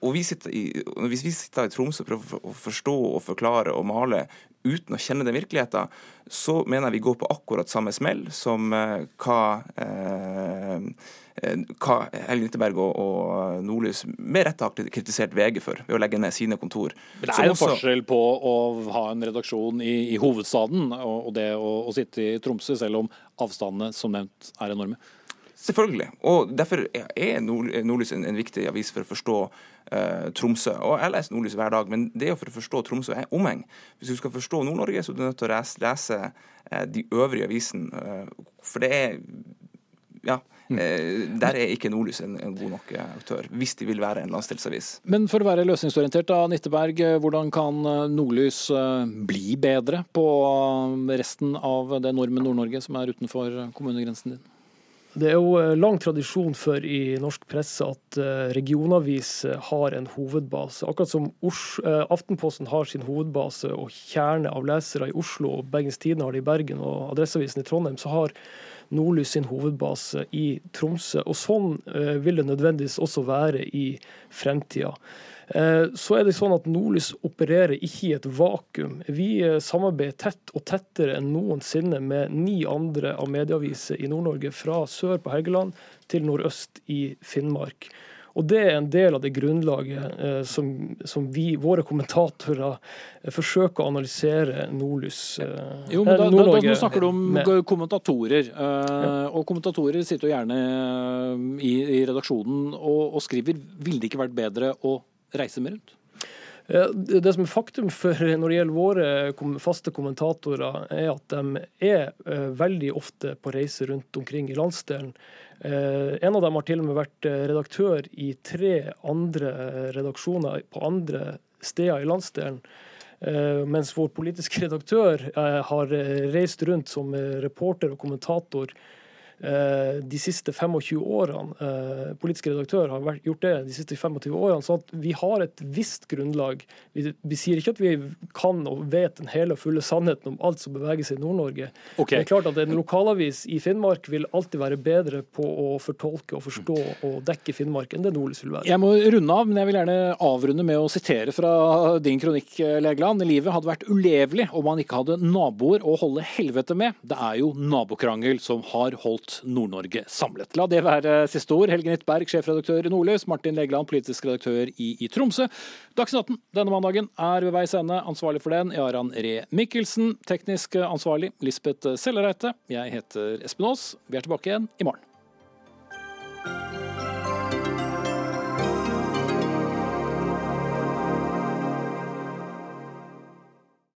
Og vi i, Hvis vi sitter i Tromsø og prøver å forstå og forklare og male uten å kjenne den virkeligheten, så mener jeg vi går på akkurat samme smell som eh, hva, eh, hva Helge Nytteberg og, og Nordlys med rette har kritisert VG for, ved å legge ned sine kontor. Men Det er jo også... forskjell på å ha en redaksjon i, i hovedstaden og, og det å, å sitte i Tromsø, selv om avstandene som nevnt er enorme. Selvfølgelig. Og derfor er Nordlys en, en, viktig avis for å forstå eh, Tromsø. Og jeg leser Nordlys hver dag, men det er jo for å forstå Tromsø er omheng. Hvis du skal forstå Nord-Norge, så er du nødt til å lese, lese eh, de øvrige avisene. Eh, for det er ja, Der er ikke Nordlys en, en, god nok aktør, hvis de vil være en landsdelsavis. Men for å være løsningsorientert, da, Nitteberg, hvordan kan Nordlys bli bedre på resten av det nordmenn Nord-Norge som er utenfor kommunegrensen din? Det er jo eh, lang tradisjon for i norsk presse at eh, regionavis eh, har en hovedbase. Akkurat som Aftenposten har sin hovedbase og kjerne av lesere i Oslo, og Bergens Tidende har det i Bergen og Adresseavisen i Trondheim, så har Nordlys sin hovedbase i Tromsø. Og Sånn vil det nødvendigvis også være i fremtida. Eh, så er det sånn at Nordlys opererer ikke i et vakuum. Vi eh, samarbeider tett og tettere enn noensinne med ni andre av medieaviser i Nord-Norge, fra sør på Helgeland til nordøst i Finnmark. Og Det er en del av det grunnlaget eh, som, som, vi, våre kommentatorer, eh, forsøker å analysere Nordlys. Eh, jo, men da, da, da, Nå snakker du om med. kommentatorer. Eh. Og kommentatorer sitter jo gjerne i, i redaksjonen og, og skriver. Ville det ikke vært bedre å reise mer rundt? Det som er faktum for når det gjelder våre faste kommentatorer, er at de er eh, veldig ofte på reise rundt omkring i landsdelen. Eh, en av dem har til og med vært eh, redaktør i tre andre redaksjoner på andre steder i landsdelen. Mens vår politiske redaktør har reist rundt som reporter og kommentator de siste 25 årene. politiske politisk redaktør har gjort det de siste 25 årene. Så at vi har et visst grunnlag. Vi, vi, sier ikke at vi kan og vet den hele og fulle sannheten om alt som beveger seg i Nord-Norge. Okay. Det er klart at En lokalavis i Finnmark vil alltid være bedre på å fortolke og forstå og dekke Finnmark enn det Nordlys vil være. Jeg må runde av, men jeg vil gjerne avrunde med å sitere fra din kronikk, Legeland. Livet hadde vært ulevelig om man ikke hadde naboer å holde helvete med. Det er jo nabokrangel som har holdt Nord-Norge samlet. La det være siste ord. Helge Nittberg, sjefredaktør i Nordlys, Martin Legeland, politisk redaktør i, i Tromsø. Dagsnytt 18 denne mandagen er ved veis ende. Ansvarlig for den Jaran Ree Mikkelsen. Teknisk ansvarlig Lisbeth Sellereite. Jeg heter Espen Aas. Vi er tilbake igjen i morgen.